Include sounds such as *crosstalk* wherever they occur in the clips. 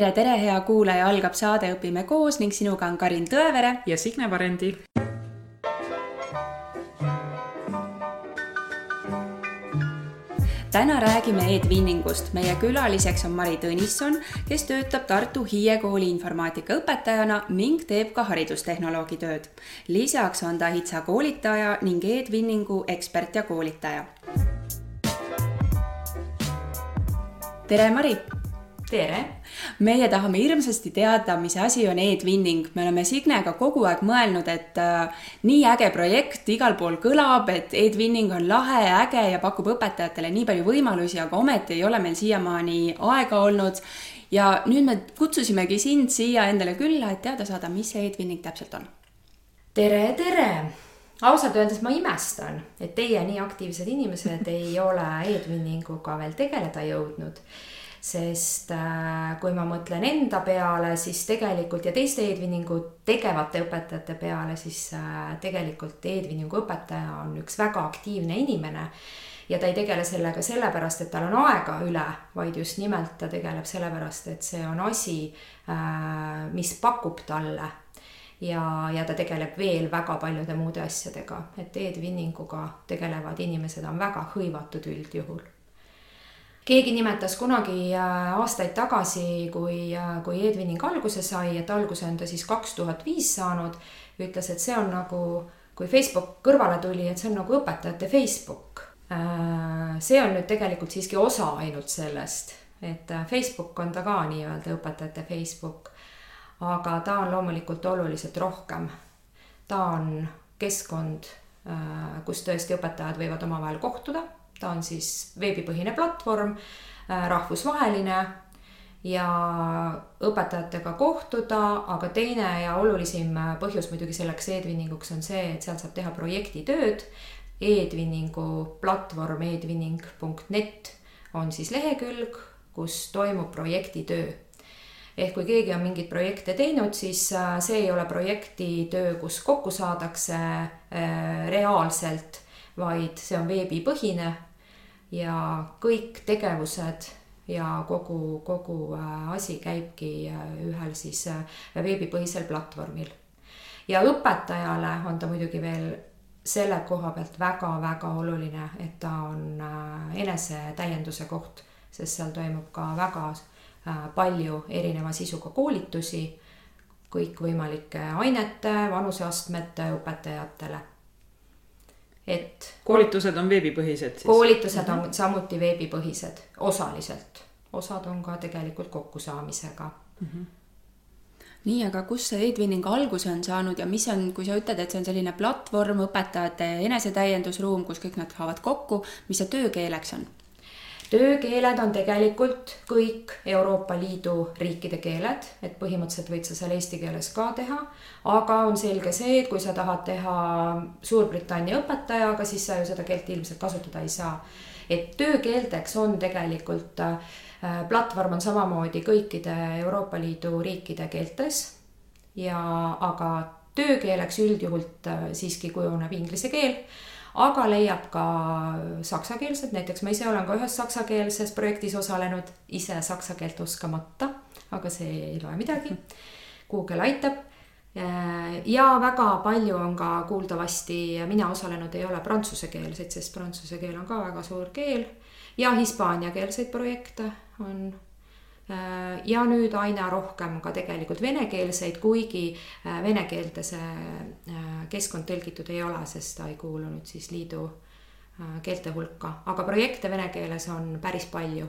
tere, tere, hea kuulaja, algab saade Õpime koos ning sinuga on Karin Tõevere ja Signe Varendi. täna räägime e-twinningust. meie külaliseks on Mari Tõnisson, kes töötab Tartu Hiie kooli informaatikaõpetajana ning teeb ka haridustehnoloogi tööd. lisaks on ta HITSA koolitaja ning e-twinningu ekspert ja koolitaja. tere, Mari tere! meie tahame hirmsasti teada, mis asi on e-twinning, me oleme Signega kogu aeg mõelnud, et äh, nii äge projekt igal pool kõlab, et e-twinning on lahe, äge ja pakub õpetajatele nii palju võimalusi, aga ometi ei ole meil siiamaani aega olnud. ja nüüd me kutsusimegi sind siia endale külla, et teada saada, mis see e-twinning täpselt on. tere, tere! ausalt öeldes ma imestan, et teie nii aktiivsed inimesed ei ole e-twinninguga veel tegeleda jõudnud sest äh, kui ma mõtlen enda peale, siis tegelikult ja teiste e-twinningu tegevate õpetajate peale, siis äh, tegelikult e-twinningu õpetaja on üks väga aktiivne inimene. ja ta ei tegele sellega sellepärast, et tal on aega üle, vaid just nimelt ta tegeleb sellepärast, et see on asi, äh, mis pakub talle. Ja, ja ta tegeleb veel väga paljude muude asjadega, et e-twinninguga tegelevad inimesed on väga hõivatud üldjuhul keegi nimetas kunagi äh, aastaid tagasi, kui, äh, kui Edwinin alguse sai, et alguse on ta siis kaks tuhat viis saanud, ütles, et see on nagu, kui Facebook kõrvale tuli, et see on nagu õpetajate Facebook. Äh, see on nüüd tegelikult siiski osa ainult sellest, et Facebook on ta ka nii-öelda õpetajate Facebook. aga ta on loomulikult oluliselt rohkem. ta on keskkond, kus tõesti õpetajad võivad omavahel kohtuda ta on siis veebipõhine platvorm, äh, rahvusvaheline ja õpetajatega kohtuda, aga teine ja olulisim äh, põhjus muidugi selleks e-twinninguks on see, et seal saab teha projektitööd e. E-twinningu platvorm e-twinning.net on siis lehekülg, kus toimub projektitöö. ehk kui keegi on mingeid projekte teinud, siis äh, see ei ole projektitöö, kus kokku saadakse reaalselt, vaid see on veebipõhine ja kõik tegevused ja kogu, kogu äh, asi käibki äh, ühel siis äh, veebipõhisel platvormil. ja õpetajale on ta muidugi veel selle koha pealt väga-väga oluline, et ta on enesetäienduse koht, sest seal toimub ka väga palju erineva sisuga koolitusi kõikvõimalike ainete, vanuseastmete õpetajatele et. koolitused on veebipõhised siis? koolitused on -hmm. samuti veebipõhised, osaliselt, osad on ka tegelikult kokkusaamisega mm. -hmm nii, aga kus see e-twinning alguse on saanud ja mis on, kui sa ütled, et see on selline platvorm, õpetajate enesetäiendusruum, kus kõik nad saavad kokku, mis see töökeeleks on? Töökeeled on tegelikult kõik Euroopa Liidu riikide keeled, et põhimõtteliselt võid sa seal eesti keeles ka teha. aga on selge see, et kui sa tahad teha Suurbritannia õpetajaga, siis sa ju seda keelt ilmselt kasutada ei saa. et töökeelteks on tegelikult äh, platvorm on samamoodi kõikide Euroopa Liidu riikide keeltes. ja, aga töökeeleks üldjuhul äh, siiski kujuneb inglise keel aga leiab ka saksakeelset, näiteks ma ise olen ka ühes saksakeelses projektis osalenud, ise saksa keelt oskamata, aga see ei loe midagi. Google aitab. ja väga palju on ka kuuldavasti, mina osalenud ei ole prantsusekeelseid, sest prantsuse keel on ka väga suur keel ja hispaaniakeelseid projekte on ja nüüd aina rohkem ka tegelikult venekeelseid, kuigi äh, vene keelde see äh, keskkond tõlgitud ei ole, sest ta ei kuulunud siis liidu keelte hulka, aga projekte vene keeles on päris palju.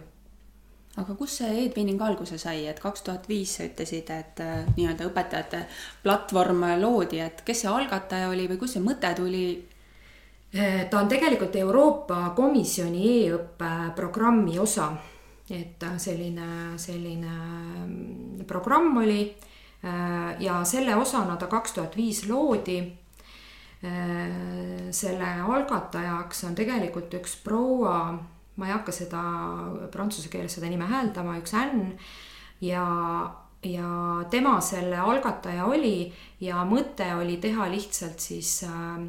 Aga kus see e-twinning alguse sai, et kaks tuhat viis sa ütlesid, et äh, nii-öelda õpetajate platvorm loodi, et kes see algataja oli või kust see mõte tuli? ta on tegelikult Euroopa Komisjoni e-õppe programmi osa et selline, selline mm, programm oli äh, ja selle osana ta kaks tuhat viis loodi. Äh, selle algatajaks on tegelikult üks proua, ma ei hakka seda prantsuse keeles seda nime hääldama, üks Ann ja ja tema selle algataja oli ja mõte oli teha lihtsalt siis äh,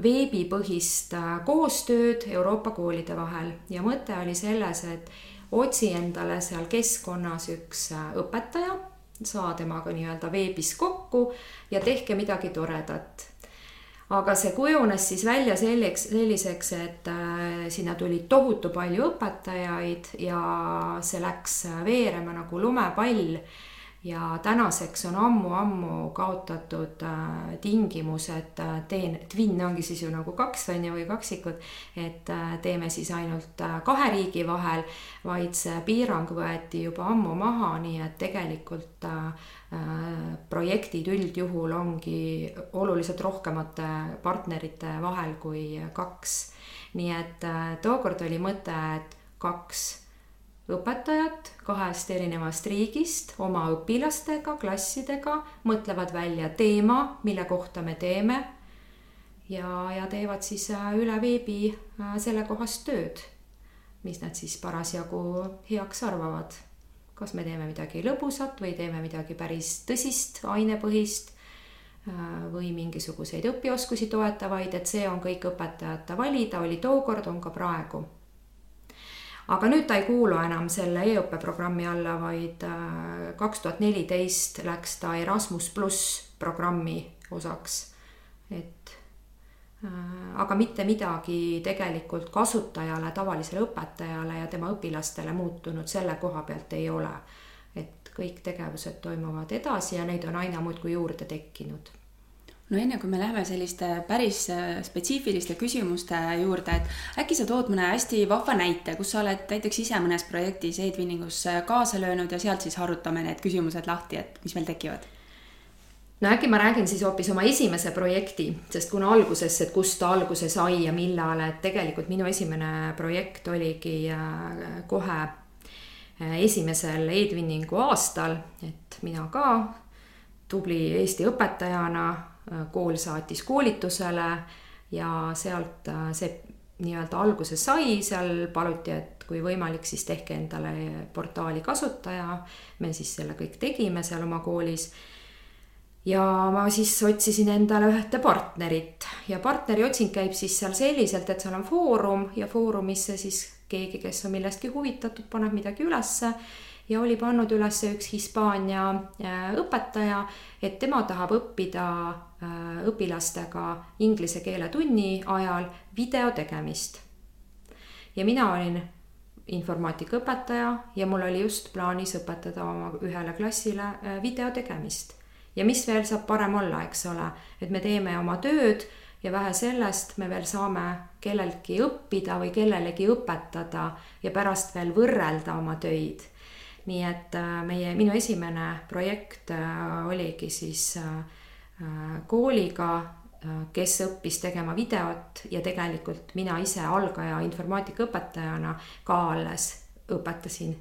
veebipõhist koostööd Euroopa koolide vahel ja mõte oli selles, et otsi endale seal keskkonnas üks õpetaja, saa temaga nii-öelda veebis kokku ja tehke midagi toredat aga see kujunes siis välja selleks, selliseks, et äh, sinna tuli tohutu palju õpetajaid ja see läks veerema nagu lumepall. Ja tänaseks on ammu-ammu kaotatud äh, tingimus, et äh, teen, twin ongi siis ju nagu kaks on ju või kaksikud, et äh, teeme siis ainult kahe riigi vahel, vaid see piirang võeti juba ammu maha, nii et tegelikult projektid üldjuhul ongi oluliselt rohkemate partnerite vahel kui kaks. nii et tookord oli mõte, et kaks õpetajat kahest erinevast riigist oma õpilastega, klassidega mõtlevad välja teema, mille kohta me teeme. ja, ja teevad siis äh, üle veebi sellekohast tööd, mis nad siis parasjagu heaks arvavad kas me teeme midagi lõbusat või teeme midagi päris tõsist, ainepõhist äh, või mingisuguseid õpioskusi toetavaid, et see on kõik õpetajate valida, oli tookord, on ka praegu. Aga nüüd ta ei kuulu enam selle e-õppe programmi alla, vaid äh, kaks tuhat neliteist läks ta Erasmus pluss programmi osaks. et Äh, aga mitte midagi tegelikult kasutajale, tavalisele õpetajale ja tema õpilastele muutunud selle koha pealt ei ole. et kõik tegevused toimuvad edasi ja neid on aina muudkui juurde tekkinud no enne kui me läheme selliste päris äh, spetsiifiliste küsimuste juurde, et äkki sa tood mõne hästi vahva näite, kus sa oled näiteks ise mõnes projektis e-twinningus kaasa löönud ja sealt siis harutame need küsimused lahti, et mis meil tekivad? No äkki ma räägin siis hoopis oma esimese projekti, sest kuna alguses, et kust ta alguse sai ja millal, et tegelikult minu esimene projekt oligi äh, kohe äh, esimesel e-twinningu aastal, et mina ka tubli Eesti õpetajana, äh, kool saatis koolitusele ja sealt see nii-öelda alguse sai, seal paluti, et kui võimalik, siis tehke endale portaali kasutaja. me siis selle kõik tegime seal oma koolis ja ma siis otsisin endale ühte partnerit ja partneri otsing käib siis seal selliselt, et seal on foorum ja foorumisse siis keegi, kes on millestki huvitatud, paneb midagi ülesse ja oli pannud üles üks Hispaania äh, õpetaja, et tema tahab õppida äh, õpilastega inglise keele tunni ajal video tegemist. ja mina olin informaatikaõpetaja ja mul oli just plaanis õpetada oma ühele klassile äh, video tegemist ja mis veel saab parem olla, eks ole, et me teeme oma tööd ja vähe sellest, me veel saame kelleltki õppida või kellelegi õpetada ja pärast veel võrrelda oma töid. Nii et äh, meie, minu esimene projekt äh, oligi siis äh, kooliga, kes õppis tegema videot ja tegelikult mina ise algaja informaatikaõpetajana ka alles õpetasin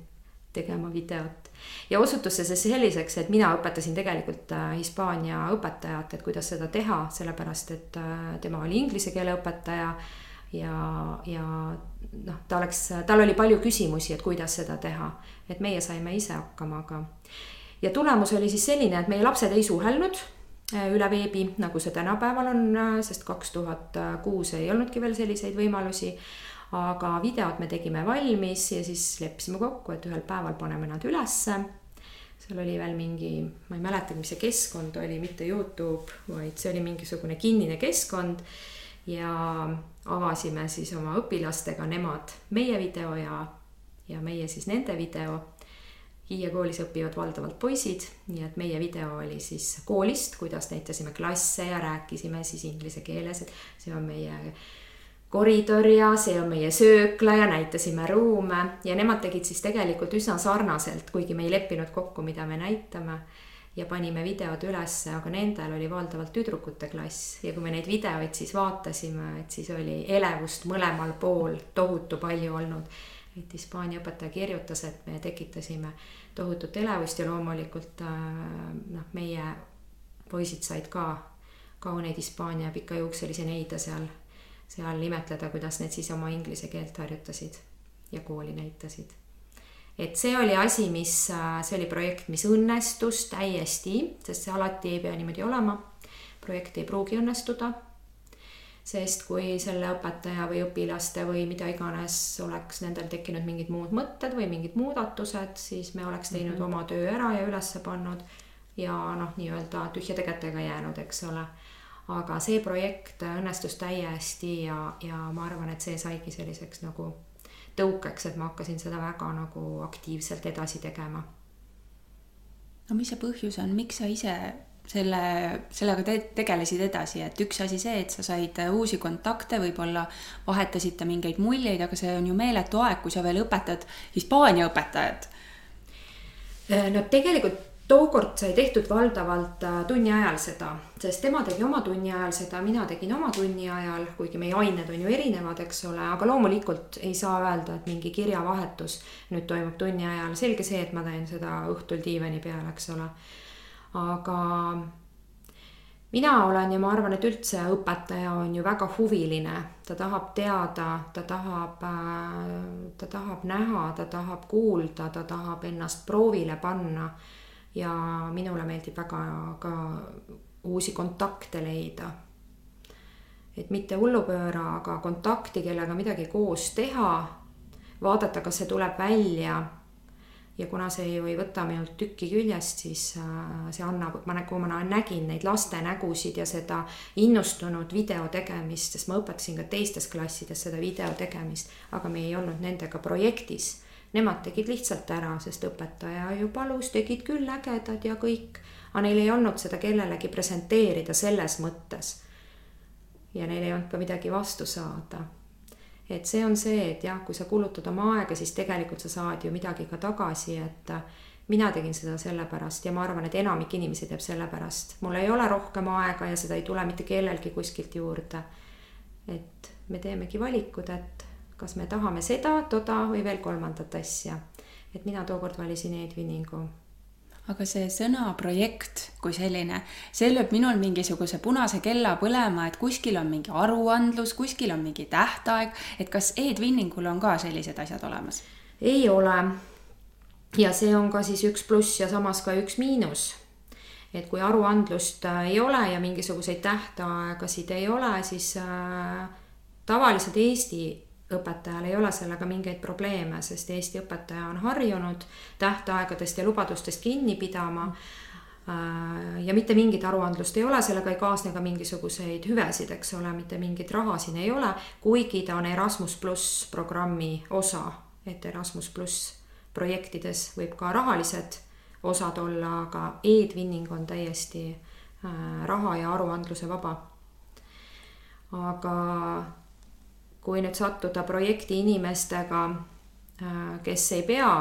tegema videot. Ja osutus see selliseks, et mina õpetasin tegelikult Hispaania õpetajat, et kuidas seda teha, sellepärast et tema oli inglise keele õpetaja ja, ja noh, ta oleks, tal oli palju küsimusi, et kuidas seda teha, et meie saime ise hakkama, aga ja tulemus oli siis selline, et meie lapsed ei suhelnud äh, üle veebi, nagu see tänapäeval on, sest kaks tuhat kuus ei olnudki veel selliseid võimalusi aga videod me tegime valmis ja siis leppisime kokku, et ühel päeval paneme nad ülesse. seal oli veel mingi, ma ei mäletagi, mis see keskkond oli, mitte Youtube, vaid see oli mingisugune kinnine keskkond. Ja avasime siis oma õpilastega, nemad meie video ja, ja meie siis nende video Hiie koolis õpivad valdavalt poisid, nii et meie video oli siis koolist, kuidas näitasime klasse ja rääkisime siis inglise keeles, et see on meie koridor ja see on meie söökla ja näitasime ruume ja nemad tegid siis tegelikult üsna sarnaselt, kuigi me ei leppinud kokku, mida me näitame. Ja panime videod ülesse, aga nendel oli valdavalt tüdrukute klass ja kui me neid videoid siis vaatasime, et siis oli elevust mõlemal pool tohutu palju olnud. et Hispaania õpetaja kirjutas, et me tekitasime tohutut elevust ja loomulikult äh, noh, meie poisid said ka kauneid Hispaania pikajuukselisi neide seal seal imetleda, kuidas need siis oma inglise keelt harjutasid ja kooli näitasid. Et see oli asi, mis, see oli projekt, mis õnnestus täiesti, sest see alati ei pea niimoodi olema. projekt ei pruugi õnnestuda. sest kui selle õpetaja või õpilaste või mida iganes oleks nendel tekkinud mingid muud mõtted või mingid muudatused, siis me oleks teinud mm -hmm. oma töö ära ja üles pannud ja noh, nii-öelda tühjade kätega jäänud, eks ole. aga see projekt õnnestus täiesti ja, ja ma arvan, et see saigi selliseks nagu tõukeks, et ma hakkasin seda väga nagu aktiivselt edasi tegema. no mis see põhjus on, miks sa ise selle, sellega te tegelesid edasi, et üks asi see, et sa said uusi kontakte, võib-olla vahetasite mingeid muljeid, aga see on ju meeletu aeg, kui sa veel õpetad Hispaania õpetajat. no tegelikult tookord sai tehtud valdavalt äh, tunni ajal seda, sest tema tegi oma tunni ajal seda, mina tegin oma tunni ajal, kuigi meie ained on ju erinevad, eks ole, aga loomulikult ei saa öelda, et mingi kirjavahetus nüüd toimub tunni ajal, selge see, et ma teen seda õhtul diivani peal, eks ole. Aga mina olen ja ma arvan, et üldse õpetaja on ju väga huviline, ta tahab teada, ta tahab, ta tahab näha, ta tahab kuulda, ta tahab ennast proovile panna. Ja minule meeldib väga ka uusi kontakte leida. et mitte hullupööra, aga kontakti, kellega midagi koos teha, vaadata, kas see tuleb välja ja kuna see ju ei võta minult tükki küljest, siis äh, see annab, ma kui ma nägin neid laste nägusid ja seda innustunud video tegemist, sest ma õpetasin ka teistes klassides seda video tegemist, aga me ei olnud nendega projektis. Nemad tegid lihtsalt ära, sest õpetaja ju palus, tegid küll ägedad ja kõik, aga neil ei olnud seda kellelegi presenteerida selles mõttes. ja neil ei olnud ka midagi vastu saada et see on see, et jah, kui sa kulutad oma aega, siis tegelikult sa saad ju midagi ka tagasi, et mina tegin seda sellepärast ja ma arvan, et enamik inimesi teeb sellepärast. mul ei ole rohkem aega ja seda ei tule mitte kellelgi kuskilt juurde. et me teemegi valikud, et kas me tahame seda, toda või veel kolmandat asja. et mina tookord valisin Edviningu aga see sõna projekt kui selline, see lööb minul mingisuguse punase kella põlema, et kuskil on mingi aruandlus, kuskil on mingi tähtaeg, et kas e-twinningul on ka sellised asjad olemas? ei ole. ja see on ka siis üks pluss ja samas ka üks miinus. et kui aruandlust äh, ei ole ja mingisuguseid tähtaegasid ei ole, siis äh, tavaliselt Eesti õpetajal ei ole sellega mingeid probleeme, sest Eesti õpetaja on harjunud tähtaegadest ja lubadustest kinni pidama. Äh, ja mitte mingit aruandlust ei ole, sellega ei kaasne ka mingisuguseid hüvesid, eks ole, mitte mingit raha siin ei ole, kuigi ta on Erasmus pluss programmi osa, et Erasmus pluss projektides võib ka rahalised osad olla, aga e-twinning on täiesti äh, raha ja aruandluse vaba. aga kui nüüd sattuda projekti inimestega, äh, kes ei pea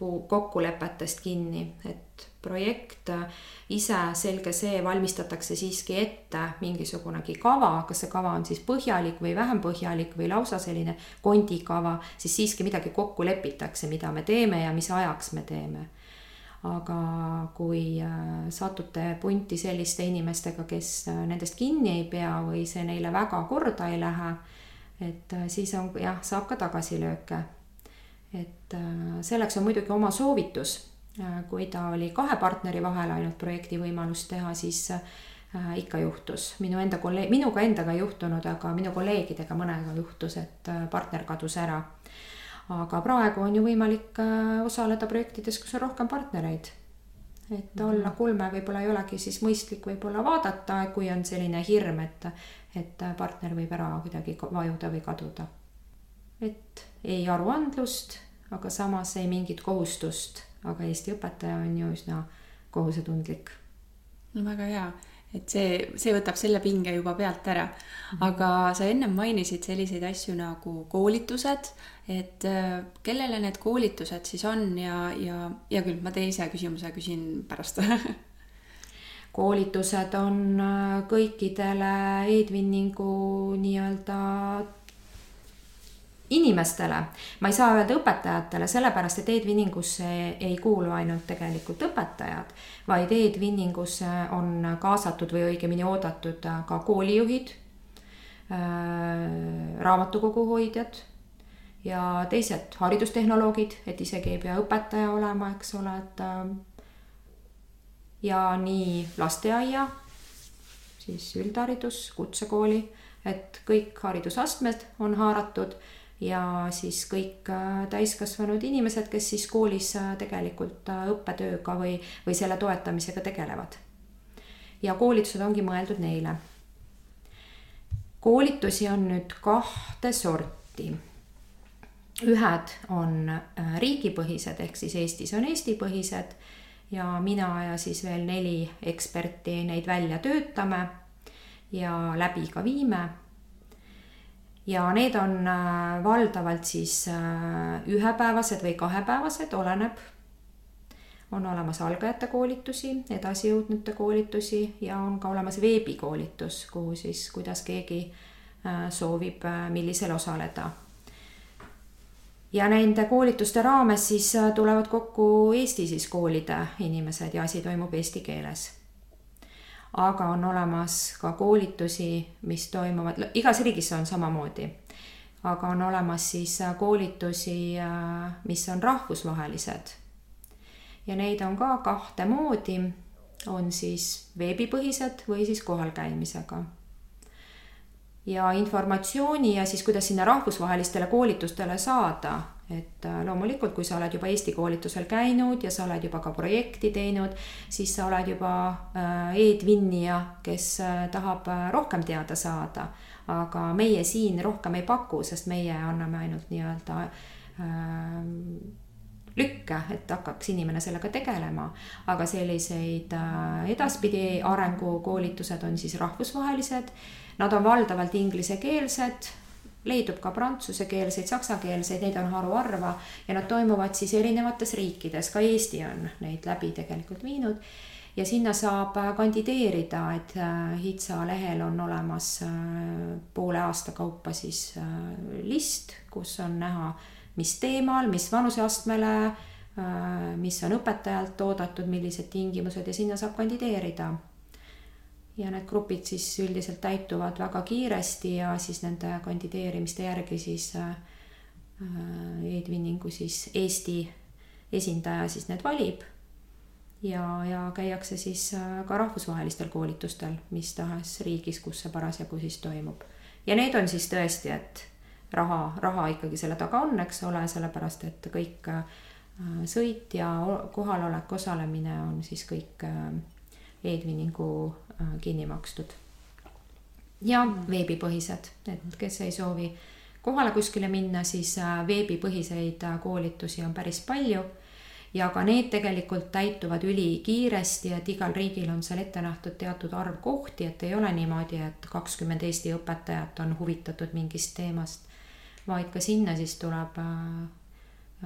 kokkulepetest kinni, et projekt äh, ise, selge see, valmistatakse siiski ette mingisugunegi kava, kas see kava on siis põhjalik või vähem põhjalik või lausa selline kondikava, siis siiski midagi kokku lepitakse, mida me teeme ja mis ajaks me teeme. aga kui äh, satute punti selliste inimestega, kes nendest kinni ei pea või see neile väga korda ei lähe et äh, siis on jah, saab ka tagasilööke. et äh, selleks on muidugi oma soovitus. Äh, kui ta oli kahe partneri vahel ainult projekti võimalust teha, siis ikka juhtus, minu enda kolleeg, minuga endaga ei juhtunud, aga minu kolleegidega mõnega juhtus, et partner kadus ära. aga praegu on ju võimalik osaleda projektides, kus on rohkem partnereid et mhm. olla kulme võib-olla ei olegi siis mõistlik võib-olla vaadata, kui on selline hirm, et, et partner võib ära kuidagi vajuda või kaduda. et ei aruandlust, aga samas ei mingit kohustust, aga Eesti õpetaja on ju üsna kohusetundlik. no väga hea et see, see võtab selle pinge juba pealt ära. Mhm. aga sa ennem mainisid selliseid asju nagu koolitused, et äh, kellele need koolitused siis on ja, ja hea küll, ma teise küsimuse küsin pärast *laughs* koolitused on äh, kõikidele e-twinningu nii-öelda inimestele, ma ei saa öelda õpetajatele, sellepärast et e-twinningusse ei kuulu ainult tegelikult õpetajad, vaid e-twinningusse on kaasatud või õigemini oodatud ka koolijuhid, äh, raamatukogu hoidjad ja teised haridustehnoloogid, et isegi ei pea õpetaja olema, eks ole, et äh, ja nii lasteaia, siis üldharidus, kutsekooli et kõik haridusastmed on haaratud ja siis kõik äh, täiskasvanud inimesed, kes siis koolis äh, tegelikult äh, õppetööga või, või selle toetamisega tegelevad. ja koolitused ongi mõeldud neile. koolitusi on nüüd kahte sorti. ühed on riigipõhised ehk siis Eestis on Eesti-põhised ja mina ja siis veel neli eksperti neid välja töötame ja läbi ka viime ja need on äh, valdavalt siis äh, ühepäevased või kahepäevased, oleneb. on olemas algajate koolitusi, edasijõudnute koolitusi ja on ka olemas veebikoolitus, kuhu siis, kuidas keegi äh, soovib, millisel osaleda. ja nende koolituste raames siis tulevad kokku Eesti siis koolide inimesed ja asi toimub eesti keeles aga on olemas ka koolitusi, mis toimuvad, igas riigis on samamoodi. aga on olemas siis äh, koolitusi, äh, mis on rahvusvahelised. ja neid on ka kahte moodi, on siis veebipõhised või siis kohalkäimisega. ja informatsiooni ja siis, kuidas sinna rahvusvahelistele koolitustele saada, et äh, loomulikult, kui sa oled juba Eesti koolitusel käinud ja sa oled juba ka projekti teinud, siis sa oled juba äh, e-tvinnija, kes äh, tahab rohkem teada saada. aga meie siin rohkem ei paku, sest meie anname ainult nii-öelda lükke, et hakkaks inimene sellega tegelema. aga selliseid edaspidi arengukoolitused on siis rahvusvahelised. Nad on valdavalt inglisekeelsed leidub ka prantsusekeelseid, saksakeelseid, neid on haruharva ja nad toimuvad siis erinevates riikides, ka Eesti on neid läbi tegelikult viinud. ja sinna saab kandideerida, et äh, HITSA lehel on olemas äh, poole aasta kaupa siis äh, list, kus on näha, mis teemal, mis vanuseastmele, mis on õpetajalt oodatud, millised tingimused ja sinna saab kandideerida ja need grupid siis üldiselt täituvad väga kiiresti ja siis nende kandideerimiste järgi siis äh, e-twinningu siis Eesti esindaja siis need valib. ja, ja käiakse siis äh, ka rahvusvahelistel koolitustel mis tahes riigis, kus see parasjagu siis toimub. ja need on siis tõesti, et raha, raha ikkagi selle taga on, eks ole, sellepärast et kõik äh, sõit ja kohalolek, osalemine on siis kõik e-twinningu Äh, kinni makstud. ja veebipõhised, et kes ei soovi kohale kuskile minna, siis äh, veebipõhiseid äh, koolitusi on päris palju. ja ka need tegelikult täituvad ülikiiresti, et igal riigil on seal ette nähtud teatud arv kohti, et ei ole niimoodi, et kakskümmend Eesti õpetajat on huvitatud mingist teemast. vaid ka sinna siis tuleb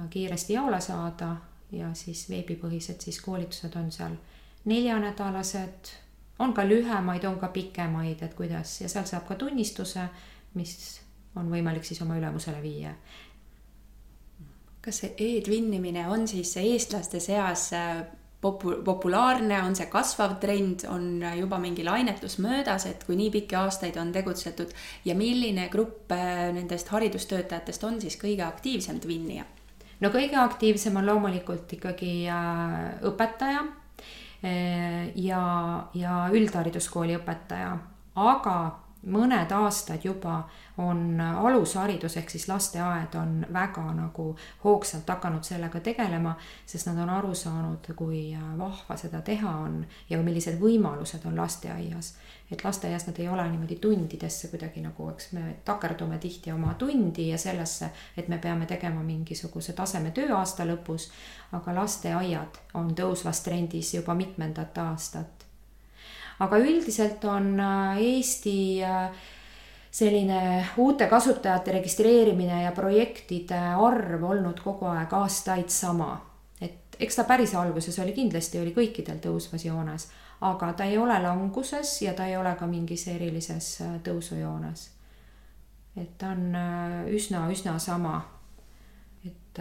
kiiresti jaole saada ja siis veebipõhised siis koolitused on seal neljanädalased on ka lühemaid, on ka pikemaid, et kuidas ja sealt saab ka tunnistuse, mis on võimalik siis oma ülemusele viia. kas see e-tvinnimine on siis eestlaste seas äh, popu-, populaarne, on see kasvav trend, on juba mingi lainetus möödas, et kui nii pikki aastaid on tegutsetud ja milline grupp äh, nendest haridustöötajatest on siis kõige aktiivsem tvinnija? no kõige aktiivsem on loomulikult ikkagi äh, õpetaja ja, ja üldhariduskooli õpetaja, aga mõned aastad juba on alusharidus ehk siis lasteaed on väga nagu hoogsalt hakanud sellega tegelema, sest nad on aru saanud, kui vahva seda teha on ja millised võimalused on lasteaias et lasteaias nad ei ole niimoodi tundidesse kuidagi nagu, eks me takerdume tihti oma tundi ja sellesse, et me peame tegema mingisuguse taseme tööaasta lõpus. aga lasteaiad on tõusvas trendis juba mitmendat aastat. Aga üldiselt on äh, Eesti äh, selline uute kasutajate registreerimine ja projektide arv olnud kogu aeg aastaid sama. et eks ta päris alguses oli kindlasti oli kõikidel tõusvas joones aga ta ei ole languses ja ta ei ole ka mingis erilises äh, tõusujoones. et ta on üsna-üsna sama. et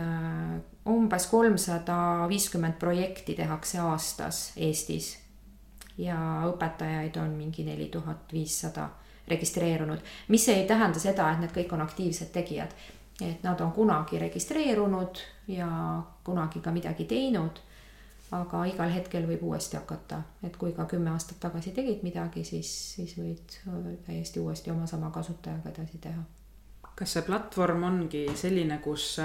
umbes kolmsada viiskümmend projekti tehakse aastas Eestis ja õpetajaid on mingi neli tuhat viissada registreerunud, mis ei tähenda seda, et need kõik on aktiivsed tegijad. et nad on kunagi registreerunud ja kunagi ka midagi teinud aga igal hetkel võib uuesti hakata, et kui ka kümme aastat tagasi tegid midagi, siis, siis võid täiesti uuesti oma sama kasutajaga edasi teha. kas see platvorm ongi selline, kus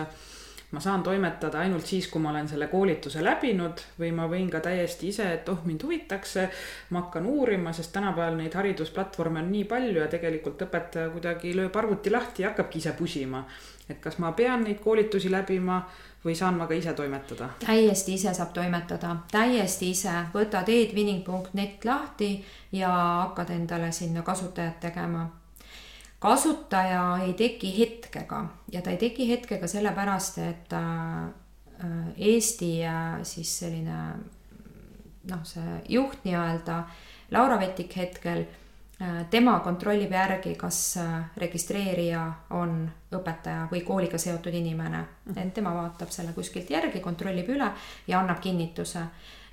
ma saan toimetada ainult siis, kui ma olen selle koolituse läbinud või ma võin ka täiesti ise, et oh, mind huvitaks see, ma hakkan uurima, sest tänapäeval neid haridusplatvorme on nii palju ja tegelikult õpetaja kuidagi lööb arvuti lahti ja hakkabki ise pusima. et kas ma pean neid koolitusi läbima või saan ma ka ise toimetada? täiesti ise saab toimetada, täiesti ise, võtad edwinning.net lahti ja hakkad endale sinna kasutajat tegema. Kasutaja ei teki hetkega ja ta ei teki hetkega sellepärast, et äh, Eesti äh, siis selline noh, see juht nii-öelda, Laura Vetik hetkel Äh, tema kontrollib järgi, kas registreerija on õpetaja või kooliga seotud inimene. Mhm. et tema vaatab selle kuskilt järgi, kontrollib üle ja annab kinnituse.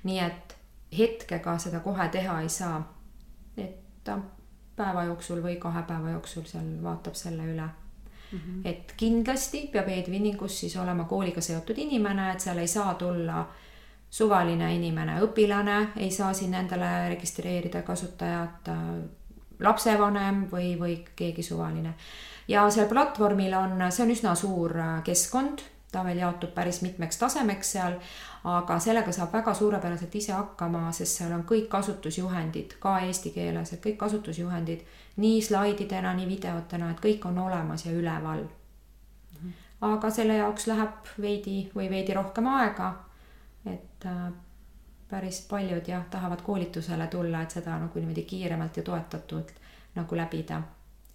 nii et hetkega seda kohe teha ei saa. et ta päeva jooksul või kahe päeva jooksul seal vaatab selle üle mm. -hmm. et kindlasti peab e-twinningus siis olema kooliga seotud inimene, et seal ei saa tulla suvaline inimene, õpilane ei saa sinna endale registreerida kasutajat lapsevanem või, või keegi suvaline. ja seal platvormil on, see on üsna suur äh, keskkond, ta veel jaotub päris mitmeks tasemeks seal, aga sellega saab väga suurepäraselt ise hakkama, sest seal on kõik kasutusjuhendid ka eesti keeles, et kõik kasutusjuhendid nii slaididena, nii videotena, et kõik on olemas ja üleval. aga selle jaoks läheb veidi või veidi rohkem aega, et äh, päris paljud jah, tahavad koolitusele tulla, et seda nagu niimoodi kiiremalt ja toetatult nagu läbida.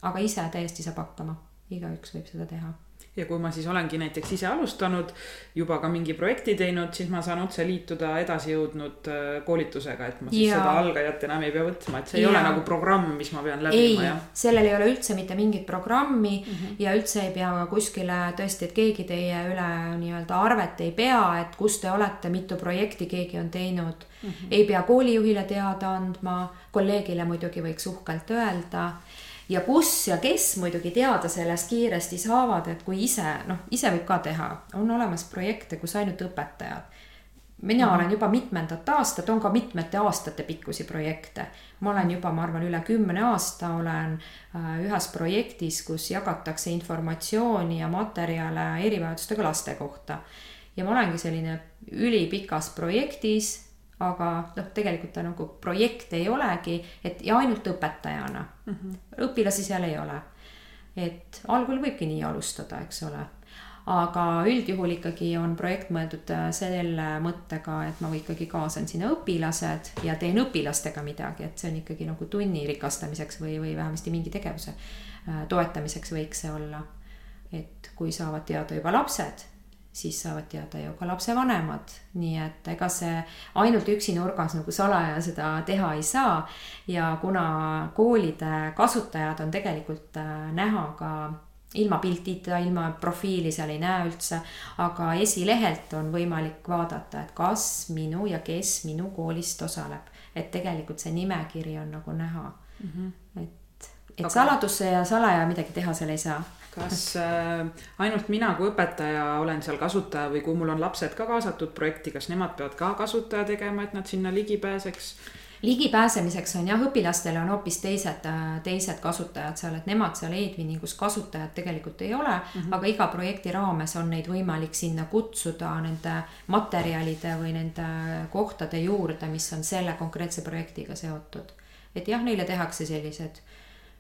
aga ise täiesti saab hakkama, igaüks võib seda teha ja kui ma siis olengi näiteks ise alustanud, juba ka mingi projekti teinud, siis ma saan otse liituda edasijõudnud äh, koolitusega, et ma siis ja. seda algajat enam ei pea võtma, et see ja. ei ole nagu programm, mis ma pean läbima, jah? sellel ei ole üldse mitte mingit programmi mm -hmm. ja üldse ei pea kuskile tõesti, et keegi teie üle nii-öelda arvet ei pea, et kus te olete, mitu projekti keegi on teinud mm. -hmm. ei pea koolijuhile teada andma, kolleegile muidugi võiks uhkelt öelda ja kus ja kes muidugi teada sellest kiiresti saavad, et kui ise, noh, ise võib ka teha, on olemas projekte, kus ainult õpetajad. mina mm. olen juba mitmendat aastat, on ka mitmete aastate pikkusi projekte. ma olen juba, ma arvan, üle kümne aasta olen äh, ühes projektis, kus jagatakse informatsiooni ja materjale erivajadustega laste kohta. ja ma olengi selline ülipikas projektis aga noh, tegelikult ta nagu projekt ei olegi, et ja ainult õpetajana mm. -hmm. õpilasi seal ei ole. et algul võibki nii alustada, eks ole. aga üldjuhul ikkagi on projekt mõeldud äh, selle mõttega, et ma ikkagi kaasan sinna õpilased ja teen õpilastega midagi, et see on ikkagi nagu tunni rikastamiseks või, või vähemasti mingi tegevuse äh, toetamiseks võiks see olla. et kui saavad teada juba lapsed siis saavad teada ju ka lapsevanemad, nii et ega see ainult üksi nurgas nagu salaja seda teha ei saa. ja kuna koolide kasutajad on tegelikult äh, näha ka ilma piltita, ilma profiili seal ei näe üldse, aga esilehelt on võimalik vaadata, et kas minu ja kes minu koolist osaleb, et tegelikult see nimekiri on nagu näha mm. -hmm. et, et aga... saladusse ja salaja midagi teha seal ei saa kas äh, ainult mina kui õpetaja olen seal kasutaja või kui mul on lapsed ka kaasatud projekti, kas nemad peavad ka kasutaja tegema, et nad sinna ligi pääseks? ligipääsemiseks on jah, õpilastele on hoopis teised, äh, teised kasutajad seal, et nemad seal e-twinningus kasutajad tegelikult ei ole mm, -hmm. aga iga projekti raames on neid võimalik sinna kutsuda nende materjalide või nende kohtade juurde, mis on selle konkreetse projektiga seotud. et jah, neile tehakse sellised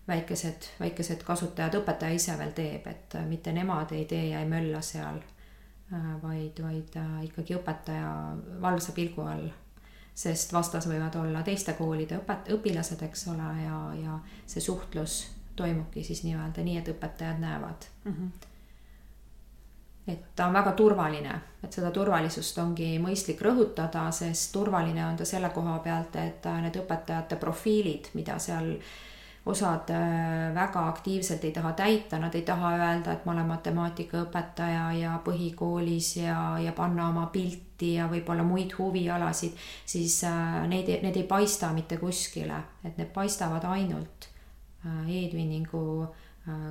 väikesed, väikesed kasutajad, õpetaja ise veel teeb, et äh, mitte nemad ei tee ja ei mölla seal, äh, vaid, vaid äh, ikkagi õpetaja valvsa pilgu all. sest vastas võivad olla teiste koolide õpet-, õpilased, eks ole, ja, ja see suhtlus toimubki siis nii-öelda nii, et õpetajad näevad mm. -hmm et ta on väga turvaline, et seda turvalisust ongi mõistlik rõhutada, sest turvaline on ta selle koha pealt, et need õpetajate profiilid, mida seal äh, osad äh, väga aktiivselt ei taha täita, nad ei taha öelda, et ma olen matemaatikaõpetaja ja põhikoolis ja, ja panna oma pilti ja võib-olla muid huvialasid, siis äh, neid, need ei paista mitte kuskile, et need paistavad ainult äh, e-twinningu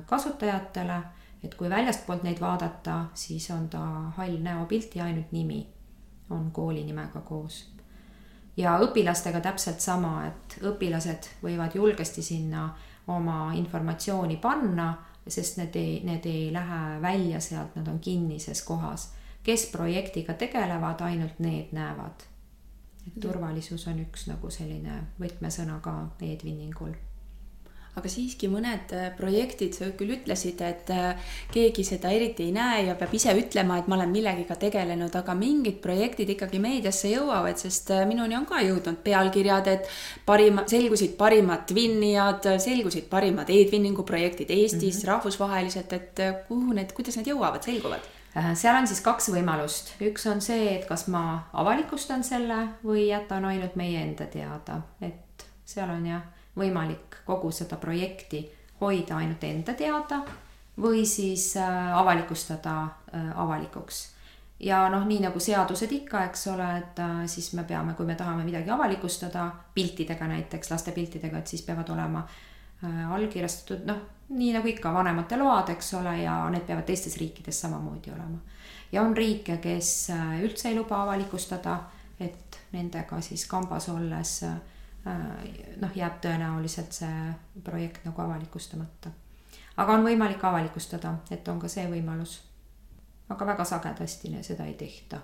kasutajatele, et kui väljastpoolt neid vaadata, siis on ta hall näopilt ja ainult nimi. on kooli nimega koos. Ja õpilastega täpselt sama, et õpilased võivad julgesti sinna oma informatsiooni panna, sest need ei, need ei lähe välja sealt, nad on kinnises kohas. kes projektiga tegelevad, ainult need näevad. et turvalisus on üks nagu selline võtmesõna ka e-twinningul aga siiski mõned äh, projektid, sa küll ütlesid, et äh, keegi seda eriti ei näe ja peab ise ütlema, et ma olen millegiga tegelenud, aga mingid projektid ikkagi meediasse jõuavad, sest äh, minuni on ka jõudnud pealkirjad, et parima, selgusid parimad twinnijad, selgusid parimad e-twinningu projektid Eestis mm -hmm. rahvusvaheliselt, et kuhu need, kuidas need jõuavad, selguvad? seal on siis kaks võimalust, üks on see, et kas ma avalikustan selle või jätan ainult meie enda teada, et seal on jah võimalik kogu seda projekti hoida ainult enda teada või siis äh, avalikustada äh, avalikuks. ja noh, nii nagu seadused ikka, eks ole, et äh, siis me peame, kui me tahame midagi avalikustada piltidega näiteks, laste piltidega, et siis peavad olema allkirjastatud, noh, nii nagu ikka vanemate load, eks ole, ja need peavad teistes riikides samamoodi olema. ja on riike, kes üldse ei luba avalikustada, et nendega siis kambas olles äh, noh, jääb tõenäoliselt see projekt nagu avalikustamata. aga on võimalik avalikustada, et on ka see võimalus. aga väga sagedasti seda ei tehta.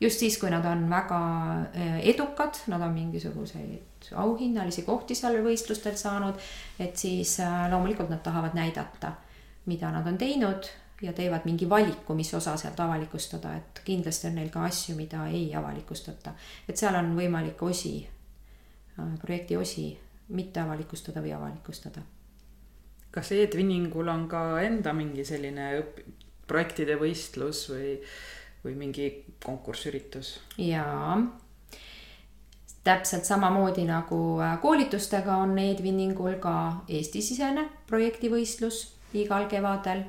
just siis, kui nad on väga äh, edukad, nad on mingisuguseid auhinnalisi kohti seal võistlustel saanud, et siis äh, loomulikult nad tahavad näidata, mida nad on teinud ja teevad mingi valiku, mis osa sealt avalikustada, et kindlasti on neil ka asju, mida ei avalikustata. et seal on võimalik osi Äh, projekti osi mitte avalikustada või avalikustada. kas e-twinningul on ka enda mingi selline õp-, projektide võistlus või, või mingi konkursüritus? jaa, täpselt samamoodi nagu äh, koolitustega on e-twinningul ka Eesti-sisene projektivõistlus igal kevadel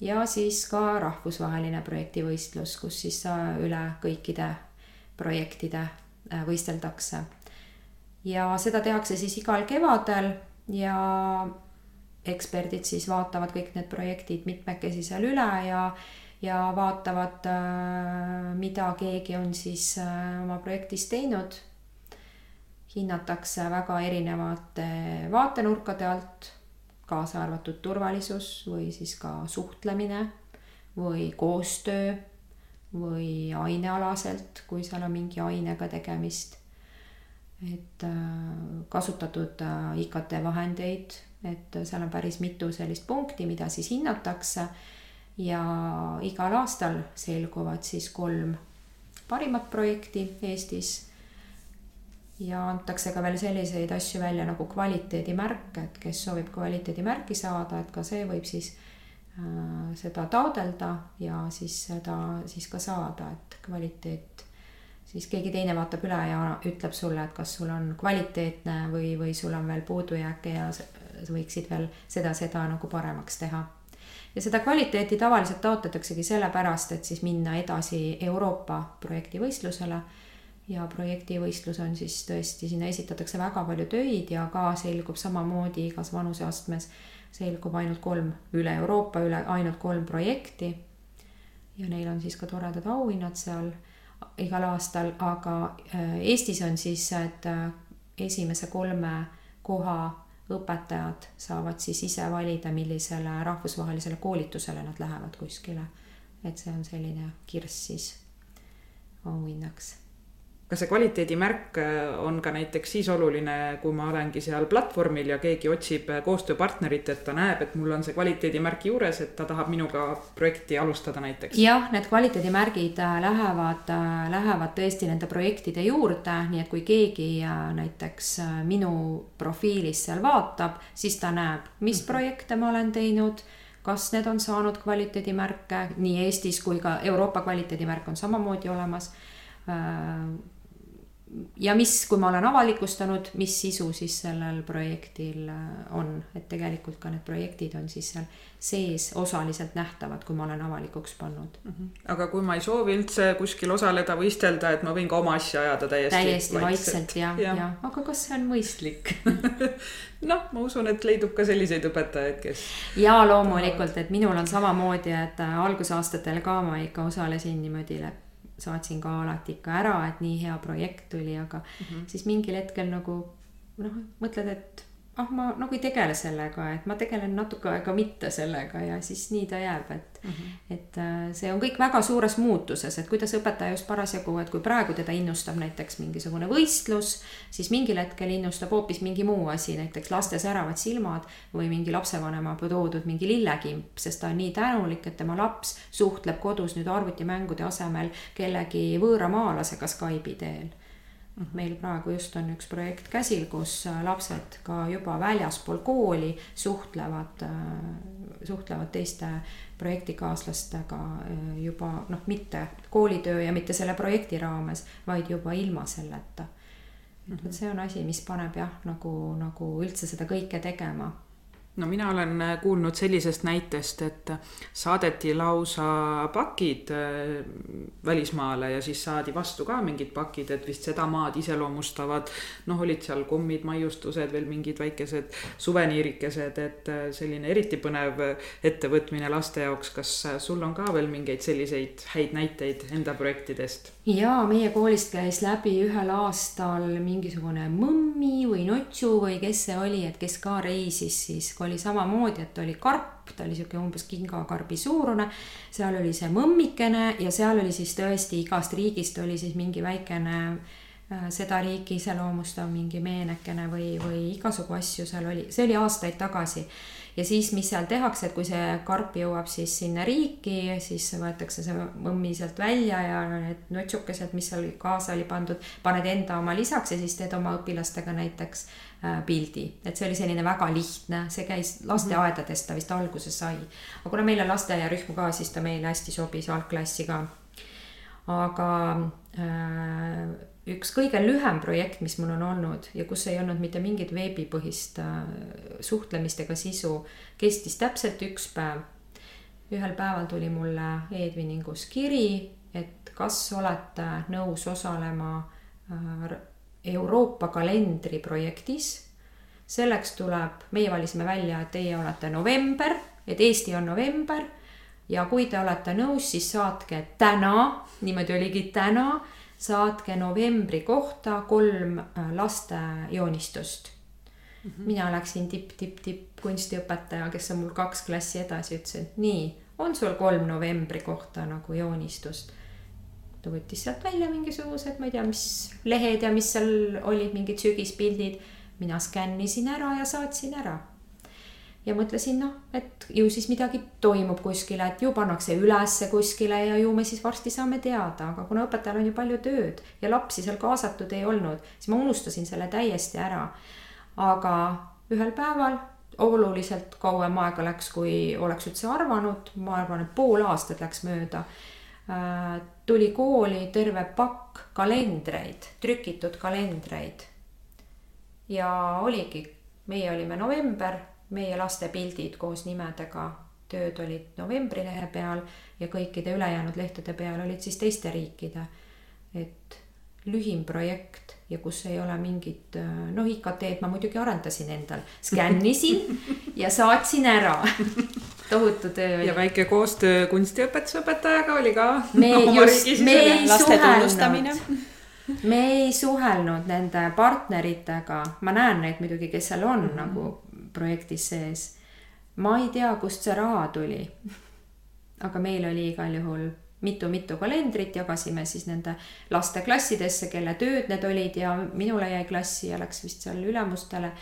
ja siis ka rahvusvaheline projektivõistlus, kus siis äh, üle kõikide projektide võisteldakse ja seda tehakse siis igal kevadel ja eksperdid siis vaatavad kõik need projektid mitmekesi seal üle ja, ja vaatavad, äh, mida keegi on siis äh, oma projektis teinud. hinnatakse väga erinevate vaatenurkade alt, kaasa arvatud turvalisus või siis ka suhtlemine või koostöö või ainealaselt, kui seal on mingi ainega tegemist et äh, kasutatud äh, IKT vahendeid, et seal on päris mitu sellist punkti, mida siis hinnatakse. ja igal aastal selguvad siis kolm parimat projekti Eestis. ja antakse ka veel selliseid asju välja nagu kvaliteedimärk, et kes soovib kvaliteedimärki saada, et ka see võib siis äh, seda taodelda ja siis seda siis ka saada, et kvaliteet siis keegi teine vaatab üle ja ütleb sulle, et kas sul on kvaliteetne või, või sul on veel puudujääke ja sa võiksid veel seda, seda nagu paremaks teha. ja seda kvaliteeti tavaliselt taotletaksegi sellepärast, et siis minna edasi Euroopa projektivõistlusele. ja projektivõistlus on siis tõesti, sinna esitatakse väga palju töid ja ka selgub samamoodi igas vanuseastmes selgub ainult kolm, üle Euroopa üle ainult kolm projekti. ja neil on siis ka toredad auhinnad seal igal aastal, aga äh, Eestis on siis, et äh, esimese kolme koha õpetajad saavad siis ise valida, millisele rahvusvahelisele koolitusele nad lähevad kuskile. et see on selline kirss siis auhinnaks kas see kvaliteedimärk äh, on ka näiteks siis oluline, kui ma olengi seal platvormil ja keegi otsib äh, koostööpartnerit, et ta näeb, et mul on see kvaliteedimärk juures, et ta tahab minuga projekti alustada näiteks? jah, need kvaliteedimärgid äh, lähevad, lähevad tõesti nende projektide juurde, nii et kui keegi näiteks minu profiilis seal vaatab, siis ta näeb, mis mhm. projekte ma olen teinud kas need on saanud kvaliteedimärke nii Eestis kui ka Euroopa kvaliteedimärk on samamoodi olemas ja mis, kui ma olen avalikustanud, mis sisu siis sellel projektil äh, on, et tegelikult ka need projektid on siis seal sees osaliselt nähtavad, kui ma olen avalikuks pannud mm. -hmm. aga kui ma ei soovi üldse kuskil osaleda, võistelda, et ma võin ka oma asja ajada täiesti. täiesti vaikselt ja, ja, ja., aga kas see on mõistlik *laughs* noh, ma usun, et leidub ka selliseid õpetajaid, kes. ja loomulikult, et minul on samamoodi, et äh, algusaastatel ka ma ikka osalesin niimoodi saatsin ka alati ikka ära, et nii hea projekt tuli, aga mm -hmm. siis mingil hetkel nagu noh, mõtled, et ah, ma nagu ei tegele sellega, et ma tegelen natuke aega mitte sellega ja siis nii ta jääb, et mm, -hmm. et äh, see on kõik väga suures muutuses, et kuidas õpetaja just parasjagu, et kui praegu teda innustab näiteks mingisugune võistlus, siis mingil hetkel innustab hoopis mingi muu asi, näiteks laste säravad silmad või mingi lapsevanema toodud mingi lillekimp, sest ta on nii tänulik, et tema laps suhtleb kodus nüüd arvutimängude asemel kellegi võõramaalasega Skype'i teel meil praegu just on üks projekt käsil, kus äh, lapsed ka juba väljaspool kooli suhtlevad, äh, suhtlevad teiste projektikaaslastega äh, juba noh, mitte koolitöö ja mitte selle projekti raames, vaid juba ilma selleta. et vot see on asi, mis paneb jah, nagu, nagu üldse seda kõike tegema no mina olen äh, kuulnud sellisest näitest, et saadeti lausa pakid äh, välismaale ja siis saadi vastu ka mingid pakid, et vist seda maad iseloomustavad. noh, olid seal kommid, maiustused, veel mingid väikesed suveniirikesed, et äh, selline eriti põnev ettevõtmine laste jaoks. kas sul on ka veel mingeid selliseid häid näiteid enda projektidest? Jaa, meie koolist käis läbi ühel aastal mingisugune mõmmi või notšu või kes see oli, et kes ka reisis, siis oli samamoodi, et oli karp, ta oli sihuke umbes kingakarbi suurune. seal oli see mõmmikene ja seal oli siis tõesti igast riigist oli siis mingi väikene äh, seda riiki iseloomustav mingi meenekene või, või igasugu asju seal oli, see oli aastaid tagasi ja siis, mis seal tehakse, et kui see karp jõuab siis sinna riiki, siis võetakse see mõmmi sealt välja ja need nutsukesed, mis seal kaasa oli pandud, paned enda oma lisaks ja siis teed oma õpilastega näiteks äh, pildi. et see oli selline väga lihtne, see käis lasteaedadest, ta vist alguse sai. aga kuna meil on lasteaiarühm ka, siis ta meile hästi sobis, algklassi ka. aga äh, üks kõige lühem projekt, mis mul on olnud ja kus ei olnud mitte mingit veebipõhist äh, suhtlemist ega sisu, kestis täpselt üks päev. ühel päeval tuli mulle e-twinningus kiri, et kas olete nõus osalema äh, Euroopa kalendri projektis. selleks tuleb, meie valisime välja, et teie olete november, et Eesti on november ja kui te olete nõus, siis saatke täna, niimoodi oligi täna saatke novembri kohta kolm äh, laste joonistust mm. -hmm. mina läksin tipp-tipp-tipp kunstiõpetaja, kes on mul kaks klassi edasi, ütlesin, et nii, on sul kolm novembri kohta nagu joonistust. ta võttis sealt välja mingisugused, ma ei tea, mis lehed ja mis seal olid, mingid sügispildid. mina skännisin ära ja saatsin ära ja mõtlesin, noh, et ju siis midagi toimub kuskile, et ju pannakse ülesse kuskile ja ju me siis varsti saame teada, aga kuna õpetajal on ju palju tööd ja lapsi seal kaasatud ei olnud, siis ma unustasin selle täiesti ära. aga ühel päeval oluliselt kauem aega läks, kui oleks üldse arvanud, ma arvan, et pool aastat läks mööda äh,. tuli kooli terve pakk kalendreid, trükitud kalendreid. ja oligi, meie olime november meie laste pildid koos nimedega, tööd olid novembrilehe peal ja kõikide ülejäänud lehtede peal olid siis teiste riikide. et lühim projekt ja kus ei ole mingit, noh, IKT-d ma muidugi arendasin endal, skännisin *laughs* ja saatsin ära. tohutu töö ja väike koostöö kunstiõpetuse õpetajaga oli ka. me *laughs* just, me ei suhelnud me ei suhelnud nende partneritega, ma näen neid muidugi, kes seal on mm -hmm. nagu projektis sees. ma ei tea, kust see raha tuli. aga meil oli igal juhul mitu-mitu kalendrit, jagasime siis nende laste klassidesse, kelle tööd need olid ja minule jäi klassi ja läks vist seal ülemustele.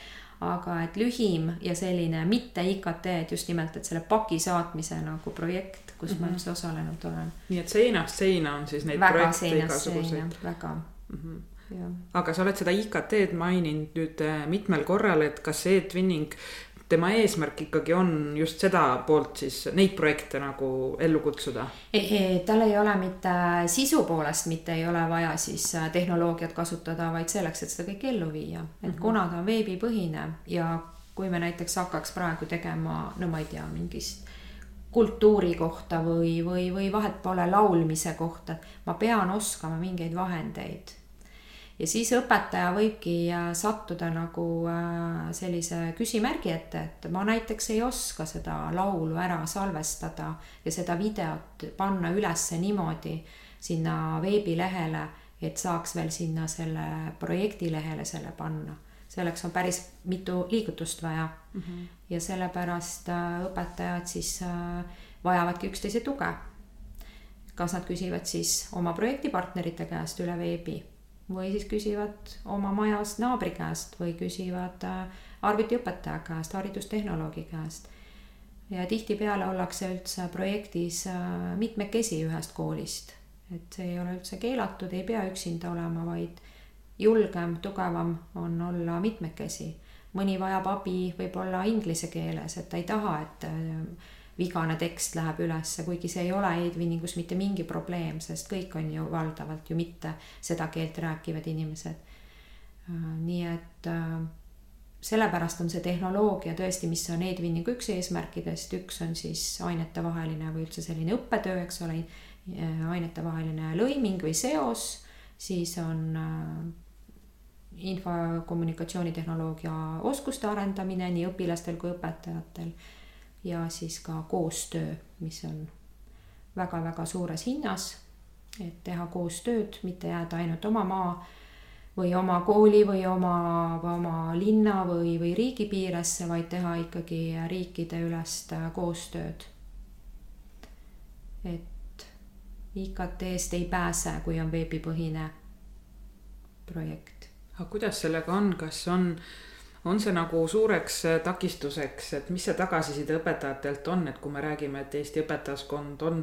aga et lühim ja selline mitte IKT, et just nimelt, et selle paki saatmise nagu projekt, kus mm -hmm. ma mhm. üldse osalenud olen. nii et seinast seina on siis neid väga projekte igasuguseid? väga mm. -hmm aga sa oled seda IKT-d maininud nüüd äh, mitmel korral, et kas e-twinning, tema eesmärk ikkagi on just seda poolt siis neid projekte nagu ellu kutsuda? E, e, tal ei ole mitte sisu poolest mitte ei ole vaja siis äh, tehnoloogiat kasutada, vaid selleks, et seda kõike ellu viia, et mm -hmm. kuna ta on veebipõhine ja kui me näiteks hakkaks praegu tegema, no ma ei tea, mingist kultuuri kohta või, või, või vahet pole laulmise kohta, ma pean oskama mingeid vahendeid ja siis õpetaja võibki äh, sattuda nagu äh, sellise küsimärgi ette, et ma näiteks ei oska seda laulu ära salvestada ja seda videot panna ülesse niimoodi, sinna veebilehele, et saaks veel sinna selle projektilehele selle panna. selleks on päris mitu liigutust vaja mm. -hmm. ja sellepärast äh, õpetajad siis vajavadki üksteise tuge. kas nad küsivad siis oma projektipartnerite käest üle veebi või siis küsivad oma majas naabri käest või küsivad äh, arvutiõpetaja käest, haridustehnoloogi käest ja tihtipeale ollakse üldse projektis äh, mitmekesi ühest koolist. et see ei ole üldse keelatud, ei pea üksinda olema, vaid julgem, tugevam on olla mitmekesi. mõni vajab abi võib-olla inglise keeles, et ta ei taha, et äh, vigane tekst läheb ülesse, kuigi see ei ole e-twinningus mitte mingi probleem, sest kõik on ju valdavalt ju mitte seda keelt rääkivad inimesed. Äh, nii et sellepärast on see tehnoloogia tõesti, mis on e-twinningu üks eesmärkidest, üks on siis ainetevaheline või üldse selline õppetöö, eks ole, ainetevaheline lõiming või seos, siis on äh, info-kommunikatsioonitehnoloogia oskuste arendamine nii õpilastel kui õpetajatel ja siis ka koostöö, mis on väga-väga suures hinnas, et teha koostööd, mitte jääda ainult oma maa või oma kooli või oma, oma linna või, või riigi piiresse, vaid teha ikkagi riikideülest koostööd. et IKT-st ei pääse, kui on veebipõhine projekt. aga kuidas sellega on, kas on äh, on see nagu suureks äh, takistuseks, et mis see tagasiside õpetajatelt on, et kui me räägime, et Eesti õpetajaskond on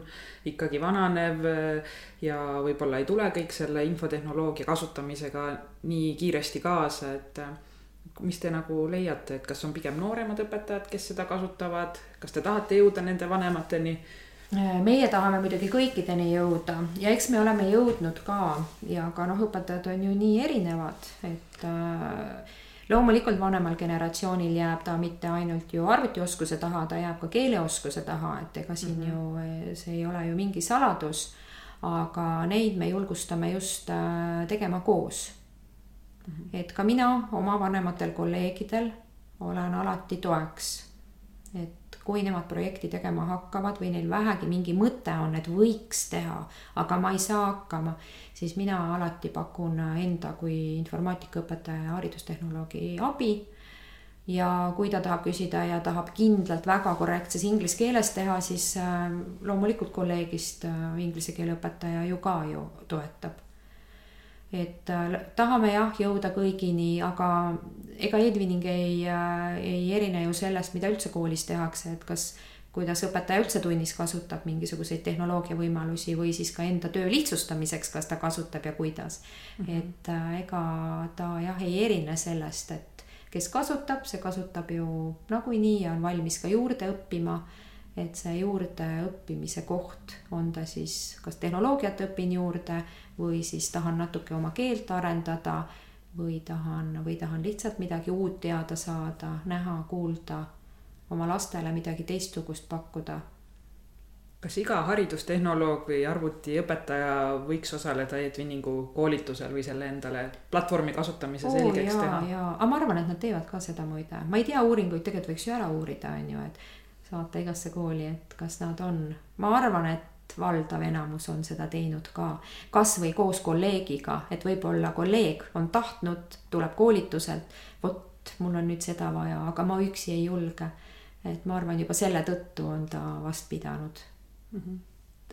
ikkagi vananev äh, ja võib-olla ei tule kõik selle infotehnoloogia kasutamisega nii kiiresti kaasa, et äh, mis te nagu leiate, et kas on pigem nooremad õpetajad, kes seda kasutavad, kas te tahate jõuda nende vanemateni? meie tahame muidugi kõikideni jõuda ja eks me oleme jõudnud ka ja ka noh, õpetajad on ju nii erinevad, et äh, loomulikult vanemal generatsioonil jääb ta mitte ainult ju arvutioskuse taha, ta jääb ka keeleoskuse taha, et ega siin mm -hmm. ju eh, see ei ole ju mingi saladus. aga neid me julgustame just äh, tegema koos mm. -hmm. et ka mina oma vanematel kolleegidel olen alati toeks. et kui nemad projekti tegema hakkavad või neil vähegi mingi mõte on, et võiks teha, aga ma ei saa hakkama, siis mina alati pakun enda kui informaatikaõpetaja ja haridustehnoloogi abi. Ja kui ta tahab küsida ja tahab kindlalt väga korrektses inglise keeles teha, siis äh, loomulikult kolleegist äh, inglise keele õpetaja ju ka ju toetab et äh, tahame jah jõuda kõigini, aga ega Edwining ei, äh, ei erine ju sellest, mida üldse koolis tehakse, et kas, kuidas õpetaja üldse tunnis kasutab mingisuguseid tehnoloogia võimalusi või siis ka enda töö lihtsustamiseks, kas ta kasutab ja kuidas mm. -hmm. et äh, ega ta jah, ei erine sellest, et kes kasutab, see kasutab ju nagunii ja on valmis ka juurde õppima et see juurdeõppimise koht, on ta siis, kas tehnoloogiat õpin juurde või siis tahan natuke oma keelt arendada või tahan, või tahan lihtsalt midagi uut teada saada, näha, kuulda, oma lastele midagi teistsugust pakkuda. kas iga haridustehnoloog või arvutiõpetaja võiks osaleda e-twinningu koolitusel või selle endale platvormi kasutamise oh, selgeks jaa, teha? jaa, aga ma arvan, et nad teevad ka seda muide, ma ei tea uuringuid, tegelikult võiks ju ära uurida, on ju, et saata igasse kooli, et kas nad on, ma arvan, et valdav enamus on seda teinud ka. kasvõi koos kolleegiga, et võib-olla kolleeg on tahtnud, tuleb koolituselt, vot mul on nüüd seda vaja, aga ma üksi ei julge. et ma arvan, juba selle tõttu on ta vast pidanud mm. -hmm.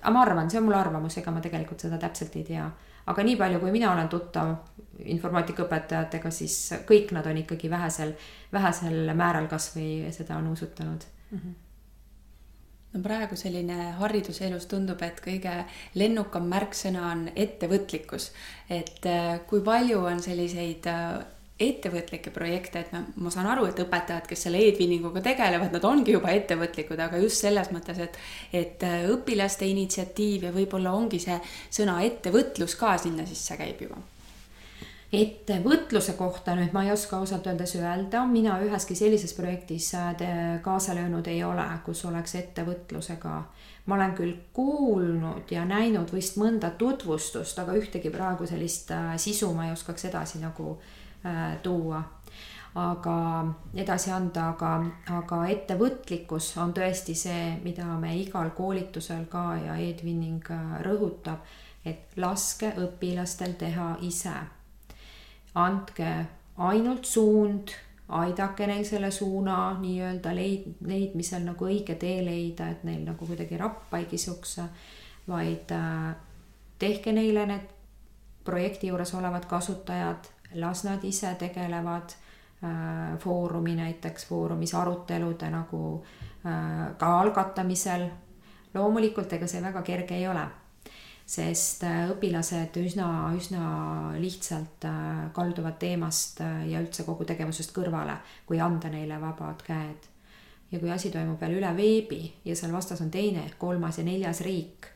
aga ma arvan, see on mul arvamus, ega ma tegelikult seda täpselt ei tea. aga nii palju, kui mina olen tuttav informaatikaõpetajatega, siis kõik nad on ikkagi vähesel, vähesel määral kasvõi seda on usutanud. -hmm no praegu selline hariduselus tundub, et kõige lennukam märksõna on ettevõtlikkus. et äh, kui palju on selliseid äh, ettevõtlikke projekte, et ma, ma saan aru, et õpetajad, kes selle e-twinninguga tegelevad, nad ongi juba ettevõtlikud, aga just selles mõttes, et, et äh, õpilaste initsiatiiv ja võib-olla ongi see sõna ettevõtlus ka sinna sisse käib juba ettevõtluse kohta nüüd ma ei oska ausalt öeldes öelda, mina üheski sellises projektis äh, kaasa löönud ei ole, kus oleks ettevõtlusega. ma olen küll kuulnud ja näinud vist mõnda tutvustust, aga ühtegi praegu sellist äh, sisu ma ei oskaks edasi nagu äh, tuua aga edasi anda, aga, aga ettevõtlikkus on tõesti see, mida me igal koolitusel ka ja e-twinning äh, rõhutab et laske õpilastel teha ise. Andke ainult suund, aidake neil selle suuna nii-öelda leid-, leidmisel nagu õige tee leida, et neil nagu kuidagi rappa ei kisuks, vaid äh, tehke neile need projekti juures olevad kasutajad, las nad ise tegelevad äh, Foorumi näiteks, Foorumis arutelude nagu äh, ka algatamisel. loomulikult, ega see väga kerge ei ole, sest äh, õpilased üsna, üsna lihtsalt äh, kalduvad teemast äh, ja üldse kogu tegevusest kõrvale, kui anda neile vabad käed. ja kui asi toimub veel üle veebi ja seal vastas on teine, kolmas ja neljas riik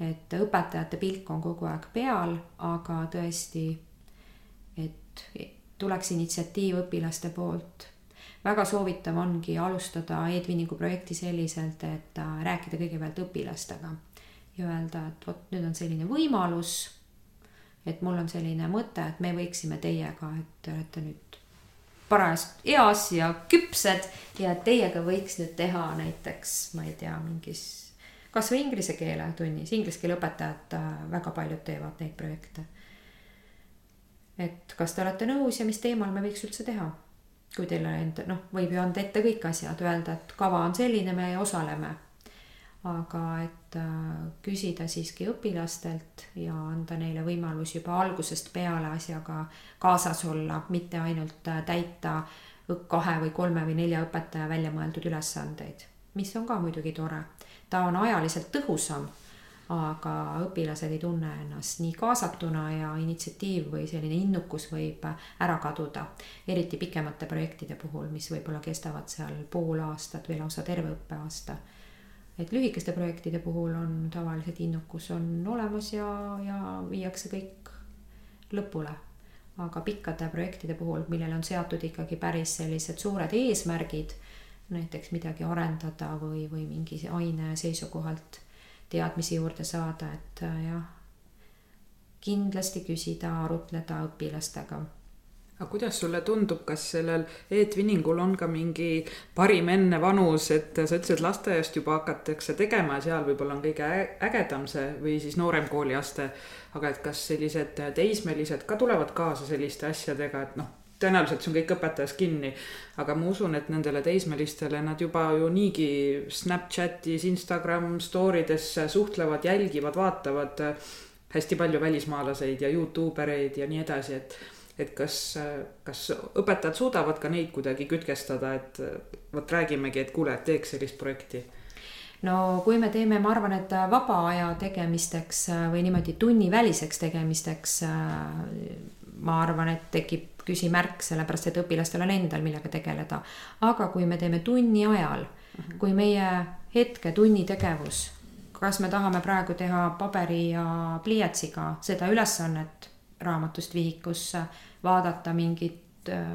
et õpetajate pilk on kogu aeg peal, aga tõesti, et tuleks initsiatiiv õpilaste poolt. väga soovitav ongi alustada e-twinningu projekti selliselt, et rääkida kõigepealt õpilastega ja öelda, et vot nüüd on selline võimalus. et mul on selline mõte, et me võiksime teiega, et te olete nüüd parajasti eas ja küpsed ja teiega võiks nüüd teha näiteks, ma ei tea, mingis kasvõi inglise keele tunnis, inglise keele õpetajad äh, väga paljud teevad neid projekte. et kas te olete nõus ja mis teemal me võiks üldse teha? kui teil on enda, noh, võib ju anda ette kõik asjad, öelda, et kava on selline, me osaleme. Aga et äh, küsida siiski õpilastelt ja anda neile võimalus juba algusest peale asjaga kaasas olla, mitte ainult äh, täita kahe või kolme või nelja õpetaja välja mõeldud ülesandeid, mis on ka muidugi tore ta on ajaliselt tõhusam, aga õpilased ei tunne ennast nii kaasatuna ja initsiatiiv või selline innukus võib ära kaduda. eriti pikemate projektide puhul, mis võib-olla kestavad seal pool aastat või lausa terve õppeaasta. Et lühikeste projektide puhul on tavaliselt innukus on olemas ja, ja viiakse kõik lõpule. Aga pikkade projektide puhul, millele on seatud ikkagi päris sellised suured eesmärgid näiteks midagi arendada või, või mingi aine seisukohalt teadmisi juurde saada, et äh, jah, kindlasti küsida, arutleda õpilastega aga kuidas sulle tundub, kas sellel e-twinningul on ka mingi parim enne vanus, et sa ütlesid, lasteaiast juba hakatakse tegema ja seal võib-olla on kõige ägedam see või siis noorem kooliaste. aga et kas sellised teismelised ka tulevad kaasa selliste asjadega, et noh, tõenäoliselt see on kõik õpetajas kinni. aga ma usun, et nendele teismelistele nad juba ju niigi Snapchatis, Instagram story des suhtlevad, jälgivad, vaatavad hästi palju välismaalaseid ja Youtube ereid ja nii edasi, et et kas, kas õpetajad suudavad ka neid kuidagi kütkestada, et vot räägimegi, et kuule, teeks sellist projekti no kui me teeme, ma arvan, et vaba aja tegemisteks või niimoodi tunniväliseks tegemisteks ma arvan, et tekib küsimärk, sellepärast et õpilastel on endal, millega tegeleda. aga kui me teeme tunni ajal, mhm. kui meie hetke tunni tegevus, kas me tahame praegu teha paberi ja pliiatsiga seda ülesannet raamatust vihikusse, vaadata mingit äh,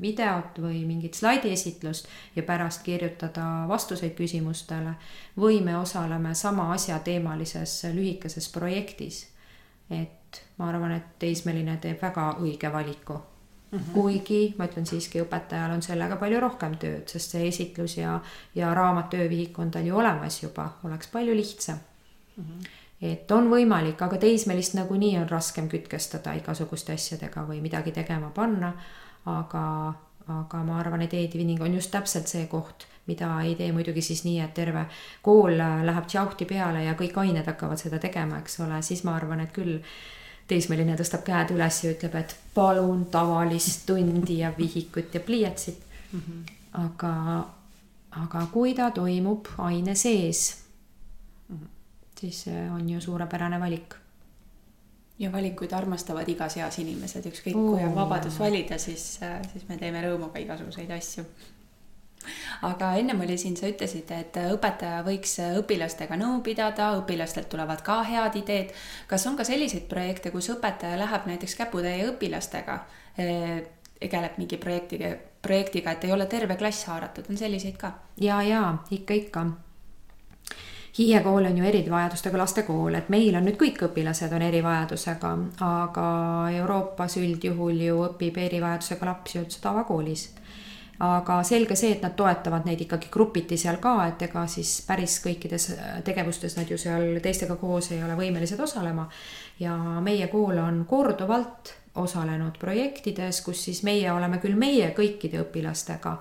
videot või mingit slaidiesitlust ja pärast kirjutada vastuseid küsimustele või me osaleme sama asja teemalises lühikeses projektis. et ma arvan, et teismeline teeb väga õige valiku Mm -hmm. kuigi ma ütlen siiski, õpetajal on sellega palju rohkem tööd, sest see esitlus ja, ja raamat töövihik on tal ju olemas juba, oleks palju lihtsam mm. -hmm. Et on võimalik, aga teismelist nagunii on raskem kütkestada igasuguste asjadega või midagi tegema panna. aga, aga ma arvan, et e-twinning on just täpselt see koht, mida ei tee muidugi siis nii, et terve kool läheb tšauhti peale ja kõik ained hakkavad seda tegema, eks ole, siis ma arvan, et küll teismeline tõstab käed üles ja ütleb, et palun tavalist tundi ja vihikut ja pliiatsit mm. -hmm. aga, aga kui ta toimub aine sees. Siis see on ju suurepärane valik. ja valikuid armastavad igas eas inimesed, ükskõik kui on vabadus valida, siis, siis me teeme rõõmuga igasuguseid asju aga ennem oli siin, sa ütlesid, et õpetaja võiks õpilastega nõu pidada, õpilastelt tulevad ka head ideed. kas on ka selliseid projekte, kus õpetaja läheb näiteks käputäie õpilastega, tegeleb mingi projektiga, projektiga, et ei ole terve klass haaratud, on selliseid ka? ja, ja ikka, ikka Hiie kool on ju erivajadustega laste kool, et meil on nüüd kõik õpilased on erivajadusega, aga Euroopas üldjuhul ju õpib erivajadusega laps ju üldse tavakoolis aga selge see, et nad toetavad neid ikkagi grupiti seal ka, et ega siis päris kõikides tegevustes nad ju seal teistega koos ei ole võimelised osalema. ja meie kool on korduvalt osalenud projektides, kus siis meie oleme küll meie kõikide õpilastega,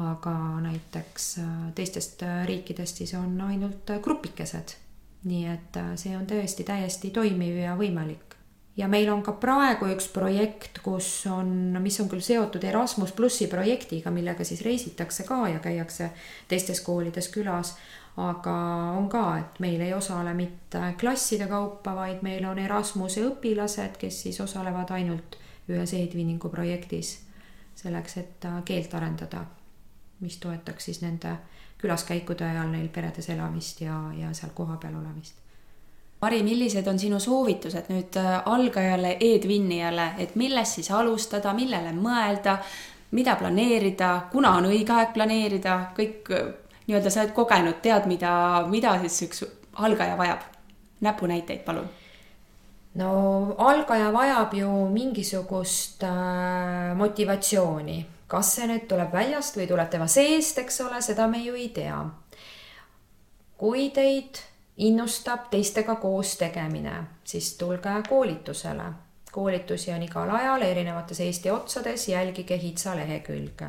aga näiteks teistest riikidest siis on ainult grupikesed. nii et see on tõesti täiesti toimiv ja võimalik ja meil on ka praegu üks projekt, kus on, mis on küll seotud Erasmus plussi projektiga, millega siis reisitakse ka ja käiakse teistes koolides külas. aga on ka, et meil ei osale mitte klasside kaupa, vaid meil on Erasmuse õpilased, kes siis osalevad ainult ühes Edwiningu projektis. selleks, et keelt arendada, mis toetaks siis nende külaskäikude ajal neil peredes elamist ja, ja seal kohapeal olemist Mari, millised on sinu soovitused nüüd äh, algajale e-twinnijale, et millest siis alustada, millele mõelda, mida planeerida, kuna on õige aeg planeerida, kõik äh, nii-öelda sa oled kogenud, tead, mida, mida siis üks algaja vajab? näpunäiteid, palun. no algaja vajab ju mingisugust äh, motivatsiooni, kas see nüüd tuleb väljast või tuleb tema seest, eks ole, seda me ju ei tea. kui teid innustab teistega koos tegemine, siis tulge koolitusele. koolitusi on igal ajal erinevates Eesti otsades, jälgige HITSA lehekülge.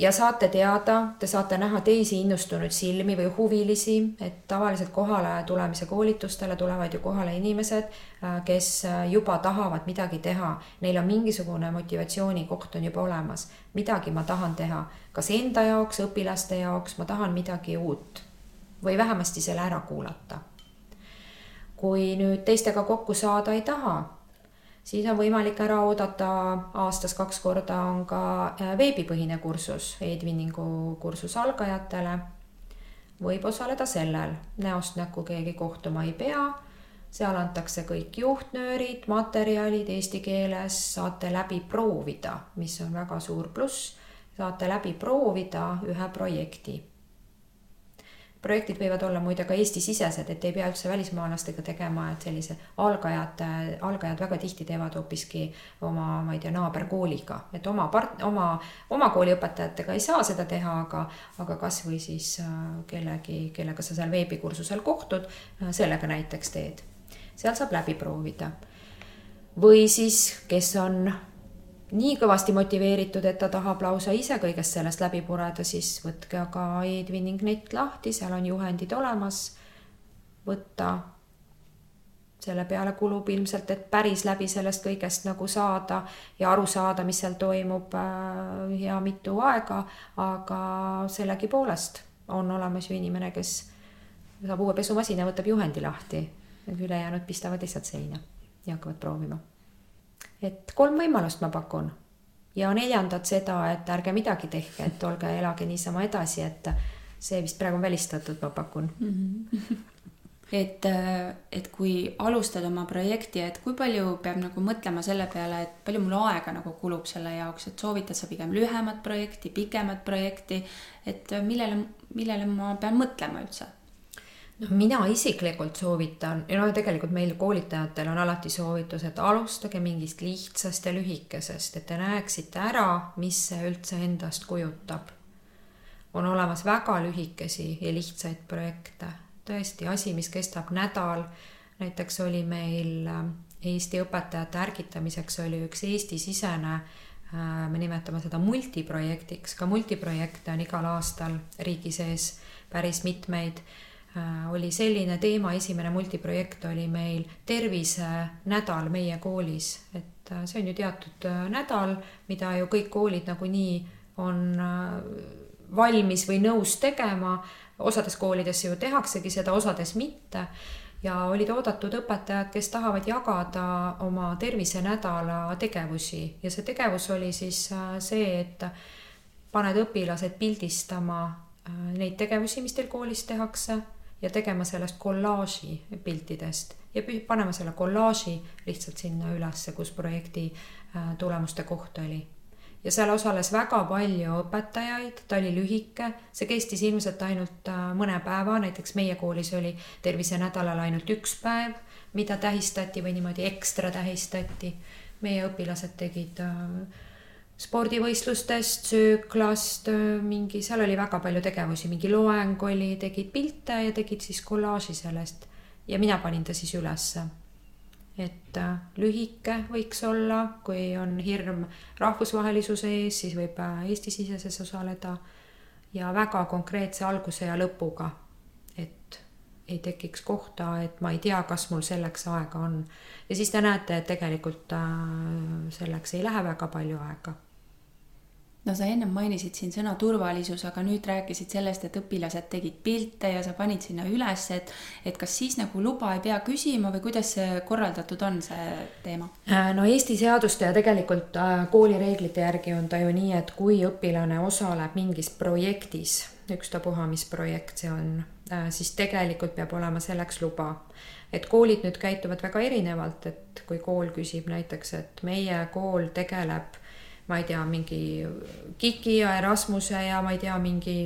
Ja saate teada, te saate näha teisi innustunud silmi või huvilisi, et tavaliselt kohale tulemise koolitustele tulevad ju kohale inimesed, äh, kes äh, juba tahavad midagi teha. Neil on mingisugune motivatsioonikoht on juba olemas, midagi ma tahan teha, kas enda jaoks, õpilaste jaoks, ma tahan midagi uut või vähemasti selle ära kuulata. kui nüüd teistega kokku saada ei taha, siis on võimalik ära oodata aastas kaks korda on ka äh, veebipõhine kursus, e-twinningu kursus algajatele. võib osaleda sellel, näost näkku keegi kohtuma ei pea seal antakse kõik juhtnöörid, materjalid eesti keeles, saate läbi proovida, mis on väga suur pluss. saate läbi proovida ühe projekti projektid võivad olla muide ka Eesti-sisesed, et ei pea üldse välismaalastega tegema, et sellise algajad, algajad väga tihti teevad hoopiski oma, ma ei tea, naaberkooliga, et oma part-, oma, oma kooli õpetajatega ei saa seda teha, aga, aga kasvõi siis äh, kellegi, kellega sa seal veebikursusel kohtud, äh, sellega näiteks teed. seal saab läbi proovida. või siis, kes on nii kõvasti motiveeritud, et ta tahab lausa ise kõigest sellest läbi pureda, siis võtke aga e-twinning net lahti, seal on juhendid olemas. võtta, selle peale kulub ilmselt, et päris läbi sellest kõigest nagu saada ja aru saada, mis seal toimub äh, hea mitu aega, aga sellegipoolest on olemas ju inimene, kes saab uue pesumasina, võtab juhendi lahti, ülejäänud pistavad lihtsalt seina ja hakkavad proovima et kolm võimalust ma pakun. ja neljandat seda, et ärge midagi tehke, et olge, elage niisama edasi, et see vist praegu on välistatud, ma pakun mm. -hmm. et, et kui alustad oma projekti, et kui palju peab nagu mõtlema selle peale, et palju mul aega nagu kulub selle jaoks, et soovitad sa pigem lühemat projekti, pikemat projekti, et millele, millele ma pean mõtlema üldse noh, mina isiklikult soovitan ja no tegelikult meil koolitajatel on alati soovitus, et alustage mingist lihtsast ja lühikesest, et te näeksite ära, mis see üldse endast kujutab. on olemas väga lühikesi ja lihtsaid projekte, tõesti asi, mis kestab nädal. näiteks oli meil äh, Eesti õpetajate ärgitamiseks oli üks Eesti-sisene äh, me nimetame seda multiprojektiks, ka multiprojekte on igal aastal riigi sees päris mitmeid oli selline teema, esimene multiprojekt oli meil tervisenädal meie koolis, et äh, see on ju teatud äh, nädal, mida ju kõik koolid nagunii on valmis või nõus tegema. osades koolides ju tehaksegi seda, osades mitte. ja olid oodatud õpetajad, kes tahavad jagada oma tervisenädala tegevusi ja see tegevus oli siis see, et paned õpilased pildistama neid tegevusi, mis teil koolis tehakse ja tegema sellest kollaaži piltidest ja panema selle kollaaži lihtsalt sinna ülesse, kus projekti äh, tulemuste koht oli. ja seal osales väga palju õpetajaid, ta oli lühike, see kestis ilmselt ainult äh, mõne päeva, näiteks meie koolis oli tervisenädalal ainult üks päev, mida tähistati või niimoodi ekstra tähistati. meie õpilased tegid äh, spordivõistlustest, sööklast, mingi, seal oli väga palju tegevusi, mingi loeng oli, tegid pilte ja tegid siis kollaaži sellest. ja mina panin ta siis ülesse. et lühike võiks olla, kui on hirm rahvusvahelisuse ees, siis võib Eesti-siseses osaleda. ja väga konkreetse alguse ja lõpuga. et ei tekiks kohta, et ma ei tea, kas mul selleks aega on. ja siis te näete, et tegelikult selleks ei lähe väga palju aega no sa ennem mainisid siin sõna turvalisus, aga nüüd rääkisid sellest, et õpilased tegid pilte ja sa panid sinna üles, et et kas siis nagu luba ei pea küsima või kuidas see korraldatud on, see teema? Äh, no Eesti seaduste ja tegelikult äh, koolireeglite järgi on ta ju nii, et kui õpilane osaleb mingis projektis, ükstapuha, mis projekt see on, äh, siis tegelikult peab olema selleks luba et koolid nüüd käituvad väga erinevalt, et kui kool küsib näiteks, et meie kool tegeleb ma ei tea, mingi KIK-i ja Erasmuse ja ma ei tea, mingi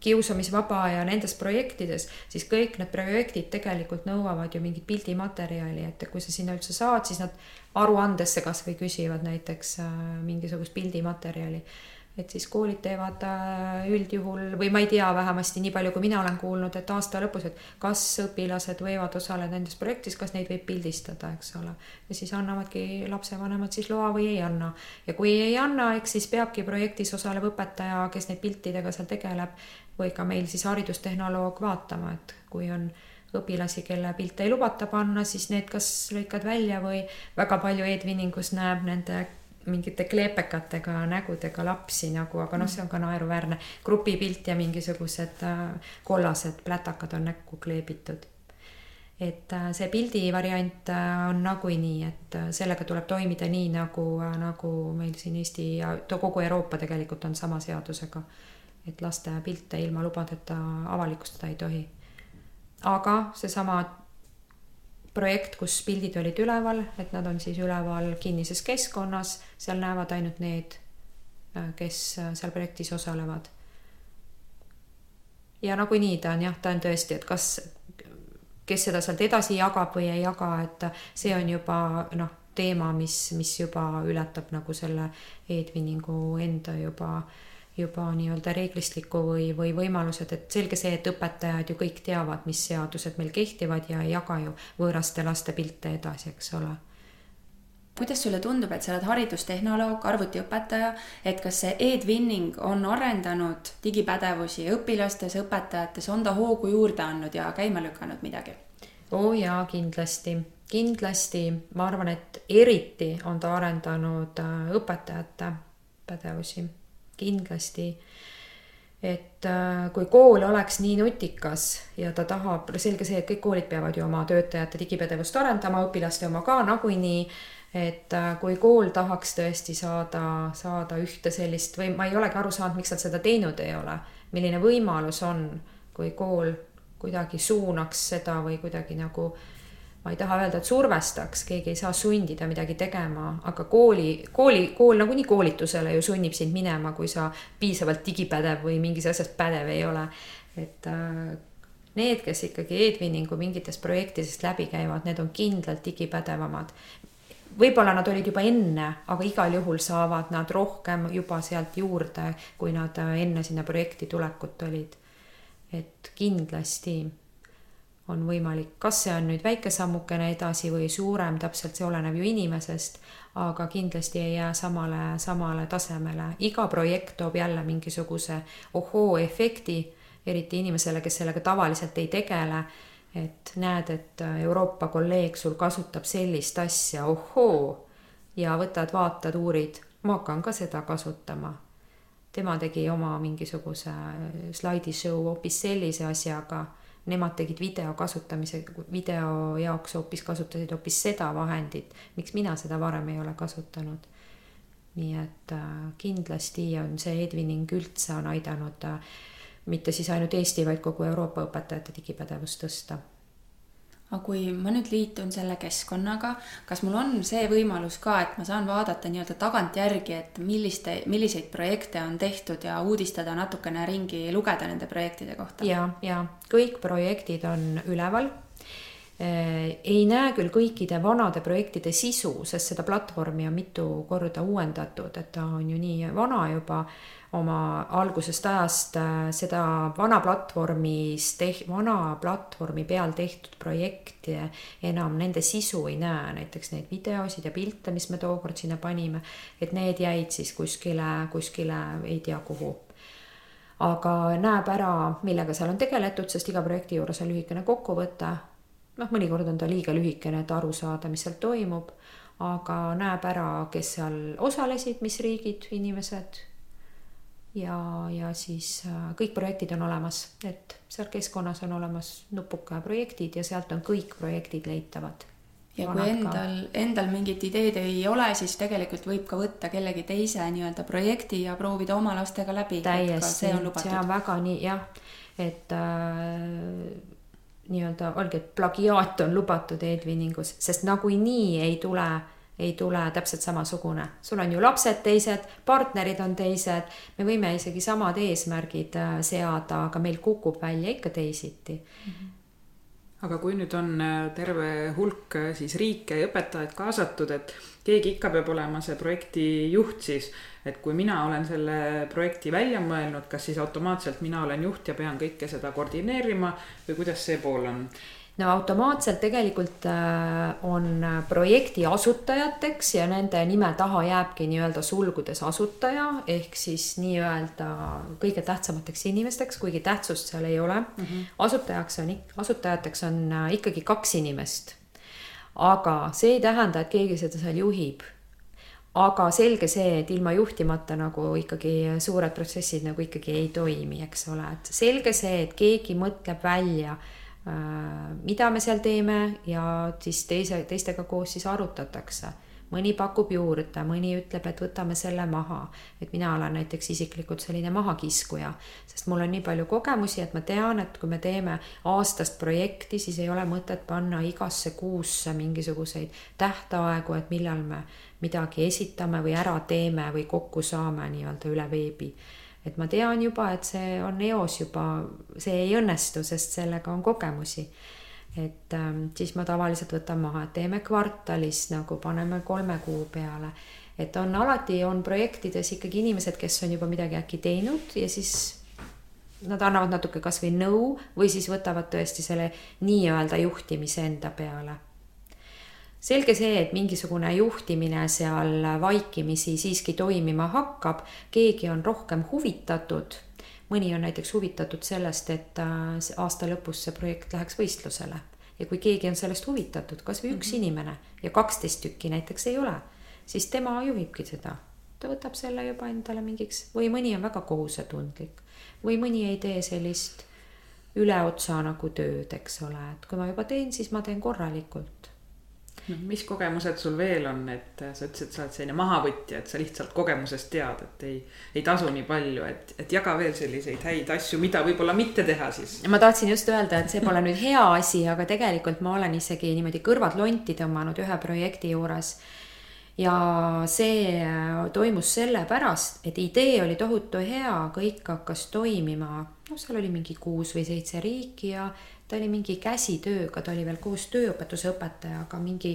kiusamisvaba ja nendes projektides, siis kõik need projektid tegelikult nõuavad ju mingit pildimaterjali, et kui sa sinna üldse saad, siis nad aruandesse kasvõi küsivad näiteks äh, mingisugust pildimaterjali et siis koolid teevad äh, üldjuhul või ma ei tea, vähemasti nii palju, kui mina olen kuulnud, et aasta lõpus, et kas õpilased võivad osaleda nendes projektis, kas neid võib pildistada, eks ole. ja siis annavadki lapsevanemad siis loa või ei anna. ja kui ei anna, eks siis peabki projektis osalev õpetaja, kes neid piltidega seal tegeleb, või ka meil siis haridustehnoloog vaatama, et kui on õpilasi, kelle pilte ei lubata panna, siis need kas lõikad välja või väga palju e-twinningus näeb nende mingite kleepekatega nägudega lapsi nagu, aga noh, see on ka naeruväärne. grupipilt ja mingisugused äh, kollased plätakad on näkku kleebitud. et äh, see pildi variant äh, on nagunii, et sellega tuleb toimida nii nagu, nagu meil siin Eesti ja kogu Euroopa tegelikult on sama seadusega. et laste pilte ilma lubadeta avalikustada ei tohi. aga seesama projekt, kus pildid olid üleval, et nad on siis üleval kinnises keskkonnas, seal näevad ainult need, äh, kes äh, seal projektis osalevad. ja nagunii ta on jah, ta on tõesti, et kas, kes seda sealt edasi jagab või ei jaga, et see on juba noh, teema, mis, mis juba ületab nagu selle e-twinningu enda juba äh, juba nii-öelda reeglistikku või, või võimalused, et selge see, et õpetajad ju kõik teavad, mis seadused meil kehtivad ja ei jaga ju võõraste laste pilte edasi, eks ole. Kuidas sulle tundub, et sa oled haridustehnoloog, arvutiõpetaja, et kas see e-twinning on arendanud digipädevusi õpilastes, õpetajates, on ta hoogu juurde andnud ja käima lükanud midagi? oo oh jaa, kindlasti, kindlasti, ma arvan, et eriti on ta arendanud äh, õpetajate pädevusi kindlasti et äh, kui kool oleks nii nutikas ja ta tahab, selge see, et kõik koolid peavad ju oma töötajate digipädevust arendama, õpilaste oma ka nagunii. et äh, kui kool tahaks tõesti saada, saada ühte sellist või ma ei olegi aru saanud, miks nad seda teinud ei ole. milline võimalus on, kui kool kuidagi suunaks seda või kuidagi nagu ma ei taha öelda, et survestaks, keegi ei saa sundida midagi tegema, aga kooli, kooli, kool nagunii koolitusele ju sunnib sind minema, kui sa piisavalt digipädev või mingis asjas pädev ei ole. et äh, need, kes ikkagi e-twinningu mingitest projektidest läbi käivad, need on kindlalt digipädevamad. võib-olla nad olid juba enne, aga igal juhul saavad nad rohkem juba sealt juurde, kui nad äh, enne sinna projekti tulekut olid. et kindlasti on võimalik, kas see on nüüd väike sammukene edasi või suurem, täpselt see oleneb ju inimesest, aga kindlasti ei jää samale, samale tasemele. iga projekt toob jälle mingisuguse ohoo-efekti, eriti inimesele, kes sellega tavaliselt ei tegele. et näed, et Euroopa kolleeg sul kasutab sellist asja, ohoo, ja võtad, vaatad, uurid, ma hakkan ka seda kasutama tema tegi oma mingisuguse slaidishow hoopis sellise asjaga nemad tegid video kasutamise, video jaoks hoopis kasutasid hoopis seda vahendit, miks mina seda varem ei ole kasutanud. nii et äh, kindlasti on see Edwining üldse on aidanud äh, mitte siis ainult Eesti, vaid kogu Euroopa õpetajate digipädevust tõsta aga kui ma nüüd liitun selle keskkonnaga, kas mul on see võimalus ka, et ma saan vaadata nii-öelda tagantjärgi, et milliste, milliseid projekte on tehtud ja uudistada natukene ringi, lugeda nende projektide kohta? ja, ja kõik projektid on üleval. ei näe küll kõikide vanade projektide sisu, sest seda platvormi on mitu korda uuendatud, et ta on ju nii vana juba oma algusest ajast äh, seda vana platvormis teh-, vana platvormi peal tehtud projekti enam nende sisu ei näe, näiteks neid videosid ja pilte, mis me tookord sinna panime, et need jäid siis kuskile, kuskile ei tea kuhu. Aga näeb ära, millega seal on tegeletud, sest iga projekti juures on lühikene kokkuvõte. noh, mõnikord on ta liiga lühikene, et aru saada, mis seal toimub, aga näeb ära, kes seal osalesid, mis riigid, inimesed ja, ja siis äh, kõik projektid on olemas, et seal keskkonnas on olemas nupuka projektid ja sealt on kõik projektid leitavad. ja kui endal, endal mingit ideed ei ole, siis tegelikult võib ka võtta kellegi teise nii-öelda projekti ja proovida oma lastega läbi. täiesti, see on väga nii jah, et äh, nii-öelda olgi, et plagiaat on lubatud e-twinningus, sest nagunii ei tule ei tule täpselt samasugune. sul on ju lapsed teised, partnerid on teised, me võime isegi samad eesmärgid äh, seada, aga meil kukub välja ikka teisiti mm. -hmm aga kui nüüd on äh, terve hulk äh, siis riike ja õpetajaid kaasatud, et keegi ikka peab olema see projekti juht siis, et kui mina olen selle projekti välja mõelnud, kas siis automaatselt mina olen juht ja pean kõike seda koordineerima või kuidas see pool on? No automaatselt tegelikult äh, on projekti asutajateks ja nende nime taha jääbki nii-öelda sulgudes asutaja ehk siis nii-öelda kõige tähtsamateks inimesteks, kuigi tähtsust seal ei ole mm. -hmm. asutajaks on, asutajateks on äh, ikkagi kaks inimest. aga see ei tähenda, et keegi seda seal juhib aga selge see, et ilma juhtimata nagu ikkagi suured protsessid nagu ikkagi ei toimi, eks ole, et selge see, et keegi mõtleb välja Äh, mida me seal teeme ja siis teise, teistega koos siis arutatakse. mõni pakub juurde, mõni ütleb, et võtame selle maha. et mina olen näiteks isiklikult selline mahakiskuja, sest mul on nii palju kogemusi, et ma tean, et kui me teeme aastast projekti, siis ei ole mõtet panna igasse kuusse mingisuguseid tähtaegu, et millal me midagi esitame või ära teeme või kokku saame nii-öelda üle veebi et ma tean juba, et see on eos juba, see ei õnnestu, sest sellega on kogemusi. et ähm, siis ma tavaliselt võtan maha, et teeme kvartalis nagu paneme kolme kuu peale. et on alati on projektides ikkagi inimesed, kes on juba midagi äkki teinud ja siis nad annavad natuke kasvõi nõu või siis võtavad tõesti selle nii-öelda juhtimise enda peale selge see, et mingisugune juhtimine seal vaikimisi siiski toimima hakkab, keegi on rohkem huvitatud. mõni on näiteks huvitatud sellest, et äh, aasta lõpus see projekt läheks võistlusele ja kui keegi on sellest huvitatud, kasvõi üks mm -hmm. inimene ja kaksteist tükki näiteks ei ole, siis tema juhibki seda. ta võtab selle juba endale mingiks või mõni on väga kohusetundlik või mõni ei tee sellist üleotsa nagu tööd, eks ole, et kui ma juba teen, siis ma teen korralikult noh, mis kogemused sul veel on, et sa ütlesid, sa oled selline mahavõtja, et sa lihtsalt kogemusest tead, et ei, ei tasu nii palju, et, et jaga veel selliseid häid asju, mida võib-olla mitte teha siis. ma tahtsin just öelda, et see pole nüüd hea asi, aga tegelikult ma olen isegi niimoodi kõrvad lonti tõmmanud ühe projekti juures ja see toimus sellepärast, et idee oli tohutu hea, kõik hakkas toimima, noh, seal oli mingi kuus või seitse riiki ja ta oli mingi käsitööga, ta oli veel koos tööõpetuse õpetajaga mingi,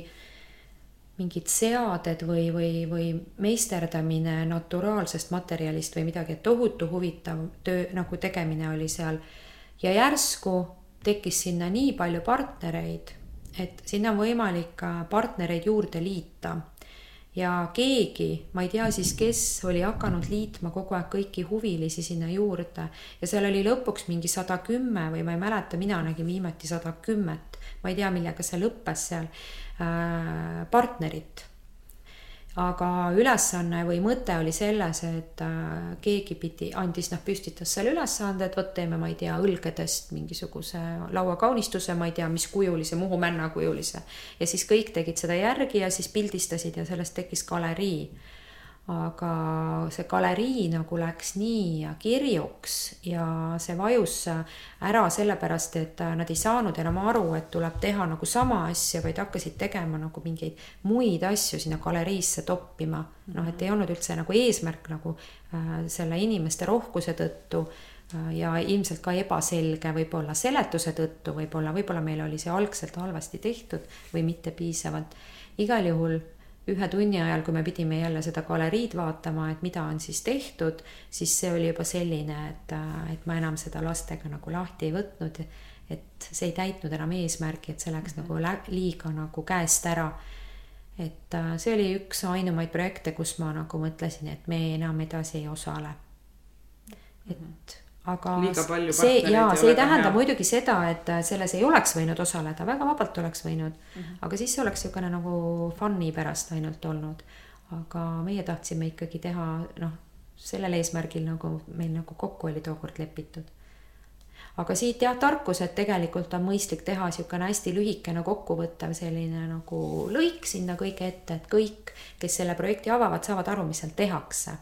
mingid seaded või, või, või meisterdamine naturaalsest materjalist või midagi, et tohutu huvitav töö nagu tegemine oli seal. ja järsku tekkis sinna nii palju partnereid, et sinna on võimalik partnereid juurde liita ja keegi, ma ei tea siis, kes oli hakanud liitma kogu aeg kõiki huvilisi sinna juurde. Ja seal oli lõpuks mingi sada kümme või ma ei mäleta, mina nägin viimati sada kümmet, ma ei tea, millega see lõppes seal äh,, partnerit aga ülesanne või mõte oli selles, et äh, keegi pidi, andis, noh, püstitas selle ülesande, et vot teeme, ma ei tea, õlgedest mingisuguse lauakaunistuse, ma ei tea, mis kujulise, Muhu männa kujulise. ja siis kõik tegid seda järgi ja siis pildistasid ja sellest tekkis galerii aga see galerii nagu läks nii kirjuks ja see vajus ära sellepärast, et nad ei saanud enam aru, et tuleb teha nagu sama asja, vaid hakkasid tegema nagu mingeid muid asju sinna galeriisse toppima. noh, et ei olnud üldse nagu eesmärk nagu äh, selle inimeste rohkuse tõttu ja ilmselt ka ebaselge võib-olla seletuse tõttu, võib-olla, võib-olla meil oli see algselt halvasti tehtud või mitte piisavalt. igal juhul ühe tunni ajal, kui me pidime jälle seda galeriid vaatama, et mida on siis tehtud, siis see oli juba selline, et, et ma enam seda lastega nagu lahti ei võtnud. et see ei täitnud enam eesmärki, et see läks mm -hmm. nagu liiga nagu käest ära. et äh, see oli üks ainumaid projekte, kus ma nagu mõtlesin, et me enam edasi ei osale. et mm -hmm aga see ja see ei tähenda hea. muidugi seda, et selles ei oleks võinud osaleda, väga vabalt oleks võinud mm. -hmm. aga siis see oleks niisugune nagu fun'i pärast ainult olnud. aga meie tahtsime ikkagi teha noh, sellel eesmärgil nagu meil nagu kokku oli tookord lepitud. aga siit jah, tarkus, et tegelikult on mõistlik teha niisugune hästi lühikene kokkuvõttev selline nagu lõik sinna kõige ette, et kõik, kes selle projekti avavad, saavad aru, mis seal tehakse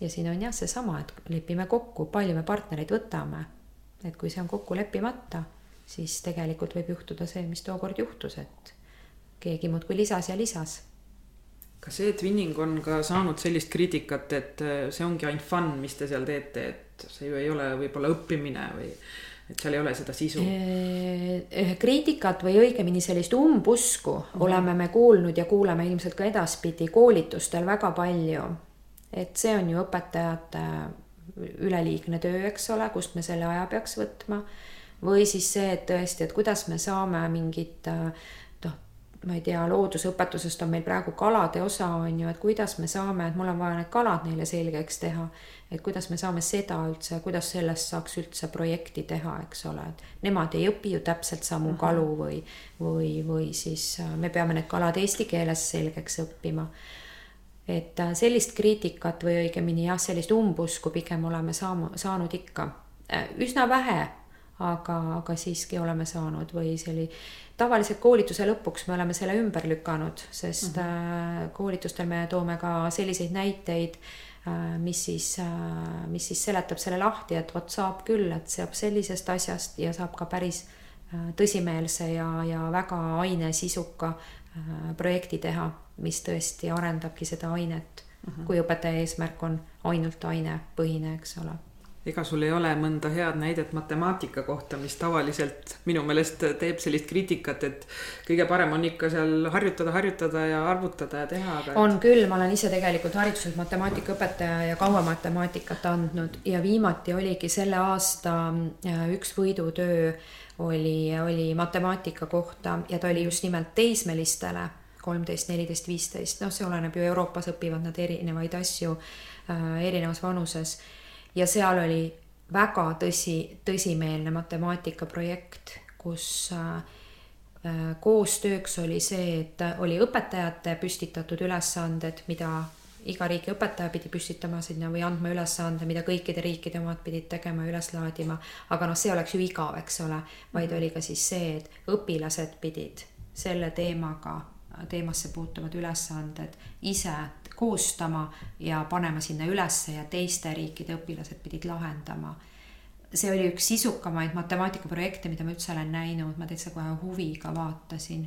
ja siin on jah seesama, et lepime kokku, palju me partnereid võtame. et kui see on kokku leppimata, siis tegelikult võib juhtuda see, mis tookord juhtus, et keegi muudkui lisas ja lisas. kas see twinning on ka saanud sellist kriitikat, et äh, see ongi ainult fun, mis te seal teete, et see ju ei ole võib-olla õppimine või et seal ei ole seda sisu? kriitikat või õigemini sellist umbusku mm -hmm. oleme me kuulnud ja kuuleme ilmselt ka edaspidi koolitustel väga palju et see on ju õpetajate üleliigne töö, eks ole, kust me selle aja peaks võtma. või siis see, et tõesti, et kuidas me saame mingit noh, ma ei tea, loodusõpetusest on meil praegu kalade osa on ju, et kuidas me saame, et mul on vaja need kalad neile selgeks teha. et kuidas me saame seda üldse, kuidas sellest saaks üldse projekti teha, eks ole, et nemad ei õpi ju täpselt samu mhm. kalu või, või, või siis me peame need kalad eesti keeles selgeks õppima et äh, sellist kriitikat või õigemini jah, sellist umbusku pigem oleme saama, saanud ikka äh, üsna vähe, aga, aga siiski oleme saanud või see oli tavaliselt koolituse lõpuks me oleme selle ümber lükanud, sest mm -hmm. koolitustel me toome ka selliseid näiteid, mis siis, mis siis seletab selle lahti, et vot saab küll, et saab sellisest asjast ja saab ka päris tõsimeelse ja, ja väga ainesisuka projekti teha mis tõesti arendabki seda ainet mhm. -huh. kui õpetaja eesmärk on ainult ainepõhine, eks ole ega sul ei ole mõnda head näidet matemaatika kohta, mis tavaliselt minu meelest teeb sellist kriitikat, et kõige parem on ikka seal harjutada, harjutada ja arvutada ja teha, aga on küll, ma olen ise tegelikult hariduselt matemaatikaõpetaja ja kaua matemaatikat andnud ja viimati oligi selle aasta äh, üks võidutöö oli, oli matemaatika kohta ja ta oli just nimelt teismelistele kolmteist, neliteist, viisteist, noh, see oleneb ju, Euroopas õpivad nad erinevaid asju äh, erinevas vanuses. ja seal oli väga tõsi, tõsimeelne matemaatikaprojekt, kus äh, äh, koostööks oli see, et oli õpetajate püstitatud ülesanded, mida iga riigi õpetaja pidi püstitama sinna või andma ülesande, mida kõikide riikide omad pidid tegema, üles laadima. aga noh, see oleks ju igav, eks ole, vaid oli ka siis see, et õpilased pidid selle teemaga teemasse puutuvad ülesanded ise koostama ja panema sinna ülesse ja teiste riikide õpilased pidid lahendama. see oli üks sisukamaid matemaatikaprojekte, mida ma üldse olen näinud, ma täitsa kohe huviga vaatasin.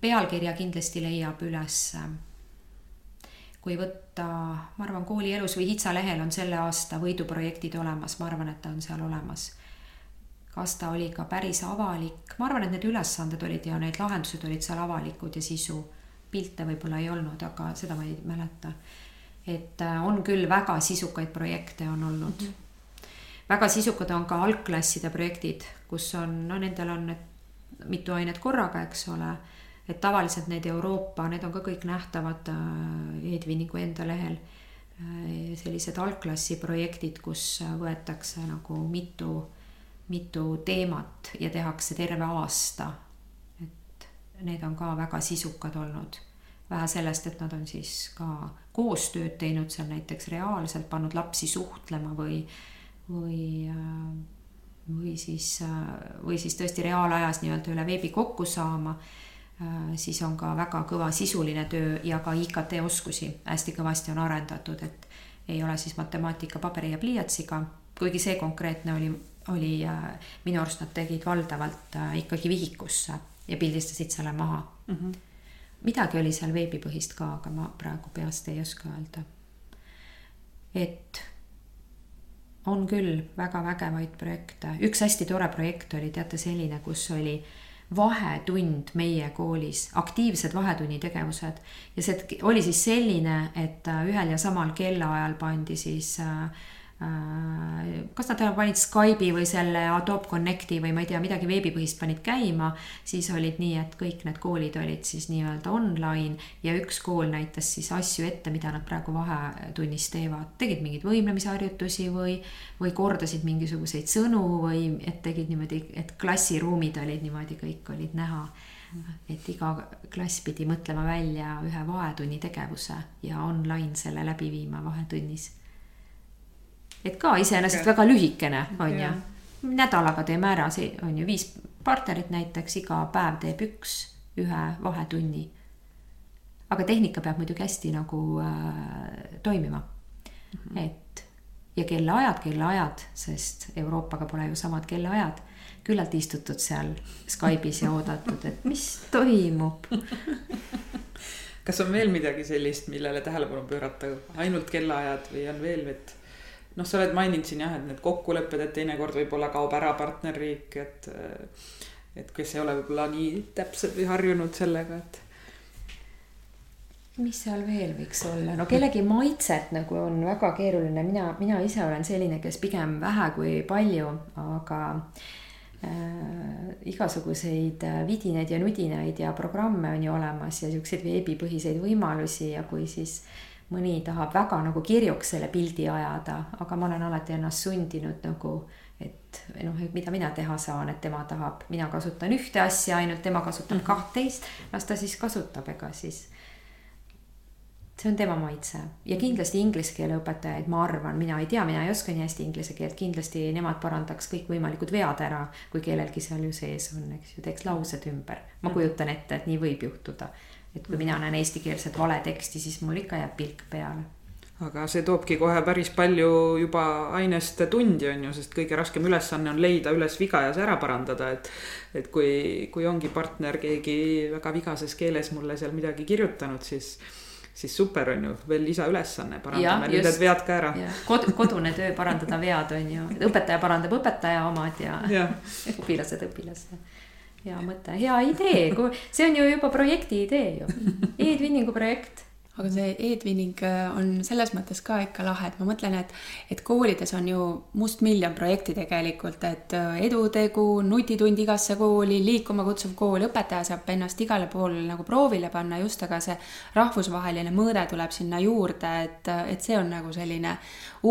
pealkirja kindlasti leiab ülesse. kui võtta, ma arvan, koolielus või Hitsa lehel on selle aasta võiduprojektid olemas, ma arvan, et ta on seal olemas kas ta oli ka päris avalik, ma arvan, et need ülesanded olid ja need lahendused olid seal avalikud ja sisu. pilte võib-olla ei olnud, aga seda ma ei mäleta. et äh, on küll väga sisukaid projekte on olnud mm. -hmm. väga sisukad on ka algklasside projektid, kus on, no nendel on need mitu ainet korraga, eks ole. et tavaliselt need Euroopa, need on ka kõik nähtavad äh, Edviniku enda lehel äh, sellised algklassi projektid, kus võetakse nagu mitu mitu teemat ja tehakse terve aasta. et need on ka väga sisukad olnud. vähe sellest, et nad on siis ka koostööd teinud seal näiteks reaalselt, pannud lapsi suhtlema või, või, või siis, või siis tõesti reaalajas nii-öelda üle veebi kokku saama siis on ka väga kõva sisuline töö ja ka IKT oskusi hästi kõvasti on arendatud, et ei ole siis matemaatika paberi ja pliiatsiga, kuigi see konkreetne oli oli, minu arust nad tegid valdavalt äh, ikkagi vihikusse ja pildistasid selle maha mm. -hmm. midagi oli seal veebipõhist ka, aga ma praegu peast ei oska öelda. et on küll väga vägevaid projekte, üks hästi tore projekt oli teate selline, kus oli vahetund meie koolis, aktiivsed vahetunni tegevused ja see oli siis selline, et äh, ühel ja samal kellaajal pandi siis äh, Äh, kas nad panid Skype'i või selle Adobe Connecti või ma ei tea, midagi veebipõhist panid käima, siis olid nii, et kõik need koolid olid siis nii-öelda online ja üks kool näitas siis asju ette, mida nad praegu vahetunnis teevad, tegid mingeid võimlemisharjutusi või, või kordasid mingisuguseid sõnu või et tegid niimoodi, et klassiruumid olid niimoodi, kõik olid näha. Et iga klass pidi mõtlema välja ühe vahetunni tegevuse ja online selle läbi viima vahetunnis et ka iseenesest väga lühikene, on ju. nädalaga teeme ära, see on ju viis partnerit näiteks, iga päev teeb üks ühe vahetunni. aga tehnika peab muidugi hästi nagu äh, toimima mm. -hmm. et ja kellaajad, kellaajad, sest Euroopaga pole ju samad kellaajad. küllalt istutud seal Skype'is ja oodatud, et mis toimub kas on veel midagi sellist, millele tähelepanu pöörata, ainult kellaajad või on veel, et noh, sa oled maininud siin jah, et need kokkulepped, et teinekord võib-olla kaob ära partnerriik, et. et kes ei ole võib-olla nii täpselt või harjunud sellega, et. mis seal veel võiks olla, no kellegi maitset nagu on väga keeruline, mina, mina ise olen selline, kes pigem vähe kui palju, aga äh, igasuguseid vidinaid ja nudinaid ja programme on ju olemas ja siukseid veebipõhiseid võimalusi ja kui siis äh, mõni tahab väga nagu kirjuks selle pildi ajada, aga ma olen alati ennast sundinud nagu, et noh, et mida mina teha saan, et tema tahab, mina kasutan ühte asja ainult, tema kasutab mm -hmm. kahtteist, las ta siis kasutab, ega siis. see on tema maitse ja kindlasti inglise keele õpetajaid, ma arvan, mina ei tea, mina ei oska nii hästi inglise keelt, kindlasti nemad parandaks kõikvõimalikud vead ära, kui kellelgi seal ju sees on, eks ju, teeks laused ümber. ma mhm. kujutan ette, et nii võib juhtuda et kui mina näen eestikeelset valeteksti, siis mul ikka jääb pilk peale aga see toobki kohe päris palju juba ainest tundi, on ju, sest kõige raskem ülesanne on leida üles viga ja see ära parandada, et. et kui, kui ongi partner keegi väga vigases keeles mulle seal midagi kirjutanud, siis, siis super on ju, veel lisaülesanne, parandame nüüd need vead ka ära. Kod, kodune töö, parandada vead on ju, õpetaja parandab õpetaja omad ja, ja. *laughs* õpilased õpilaste hea mõte, hea idee, see on ju juba projekti idee ju, e-twinningu projekt. Aga see e-twinning äh, on selles mõttes ka ikka lahe, et ma mõtlen, et, et koolides on ju mustmiljon projekti tegelikult, et äh, edutegu, nutitund igasse kooli, liikuma kutsuv kool, õpetaja saab ennast igale poole nagu proovile panna just, aga see rahvusvaheline mõõde tuleb sinna juurde, et, et see on nagu selline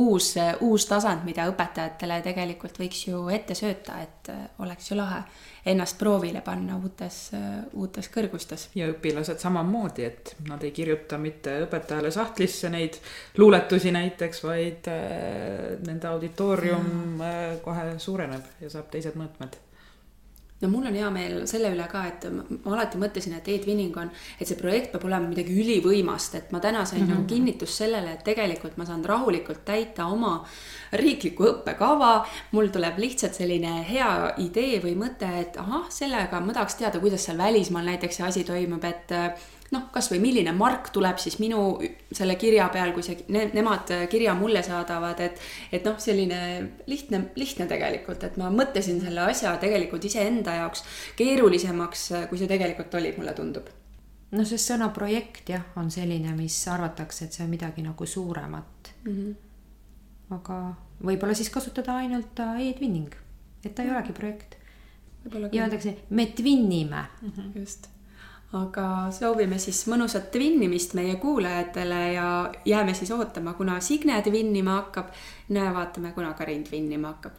uus, uus tasand, mida õpetajatele tegelikult võiks ju ette sööta, et äh, oleks ju lahe ennast proovile panna uutes, uutes kõrgustes. ja õpilased samamoodi, et nad ei kirjuta mitte õpetajale sahtlisse neid luuletusi näiteks, vaid äh, nende auditoorium äh, kohe suureneb ja saab teised mõõtmed no mul on hea meel selle üle ka, et ma alati mõtlesin, et e-twinning on, et see projekt peab olema midagi ülivõimast, et ma täna sain mm -hmm. nagu kinnitust sellele, et tegelikult ma saan rahulikult täita oma riiklikku õppekava. mul tuleb lihtsalt selline hea idee või mõte, et ahah, sellega ma tahaks teada, kuidas seal välismaal näiteks see asi toimub, et noh, kasvõi milline mark tuleb siis minu selle kirja peal, kui see ne,, nemad kirja mulle saadavad, et, et noh, selline lihtne, lihtne tegelikult, et ma mõtlesin selle asja tegelikult iseenda jaoks keerulisemaks, kui see tegelikult oli, mulle tundub no sest sõna projekt jah, on selline, mis arvatakse, et see on midagi nagu suuremat mm. -hmm. aga võib-olla siis kasutada ainult e-twinning, et ta ei olegi projekt. ja öeldakse, me twinnime mm. -hmm. just aga soovime siis mõnusat tvinnimist meie kuulajatele ja jääme siis ootama, kuna Signe tvinnima hakkab. näe, vaatame, kuna Karin tvinnima hakkab.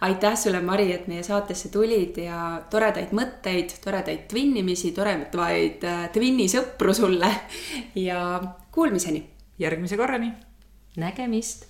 aitäh sulle, Mari, et meie saatesse tulid ja toredaid mõtteid, toredaid tvinnimisi, toredaid äh, tvinnisõpru sulle ja kuulmiseni. järgmise korrani. nägemist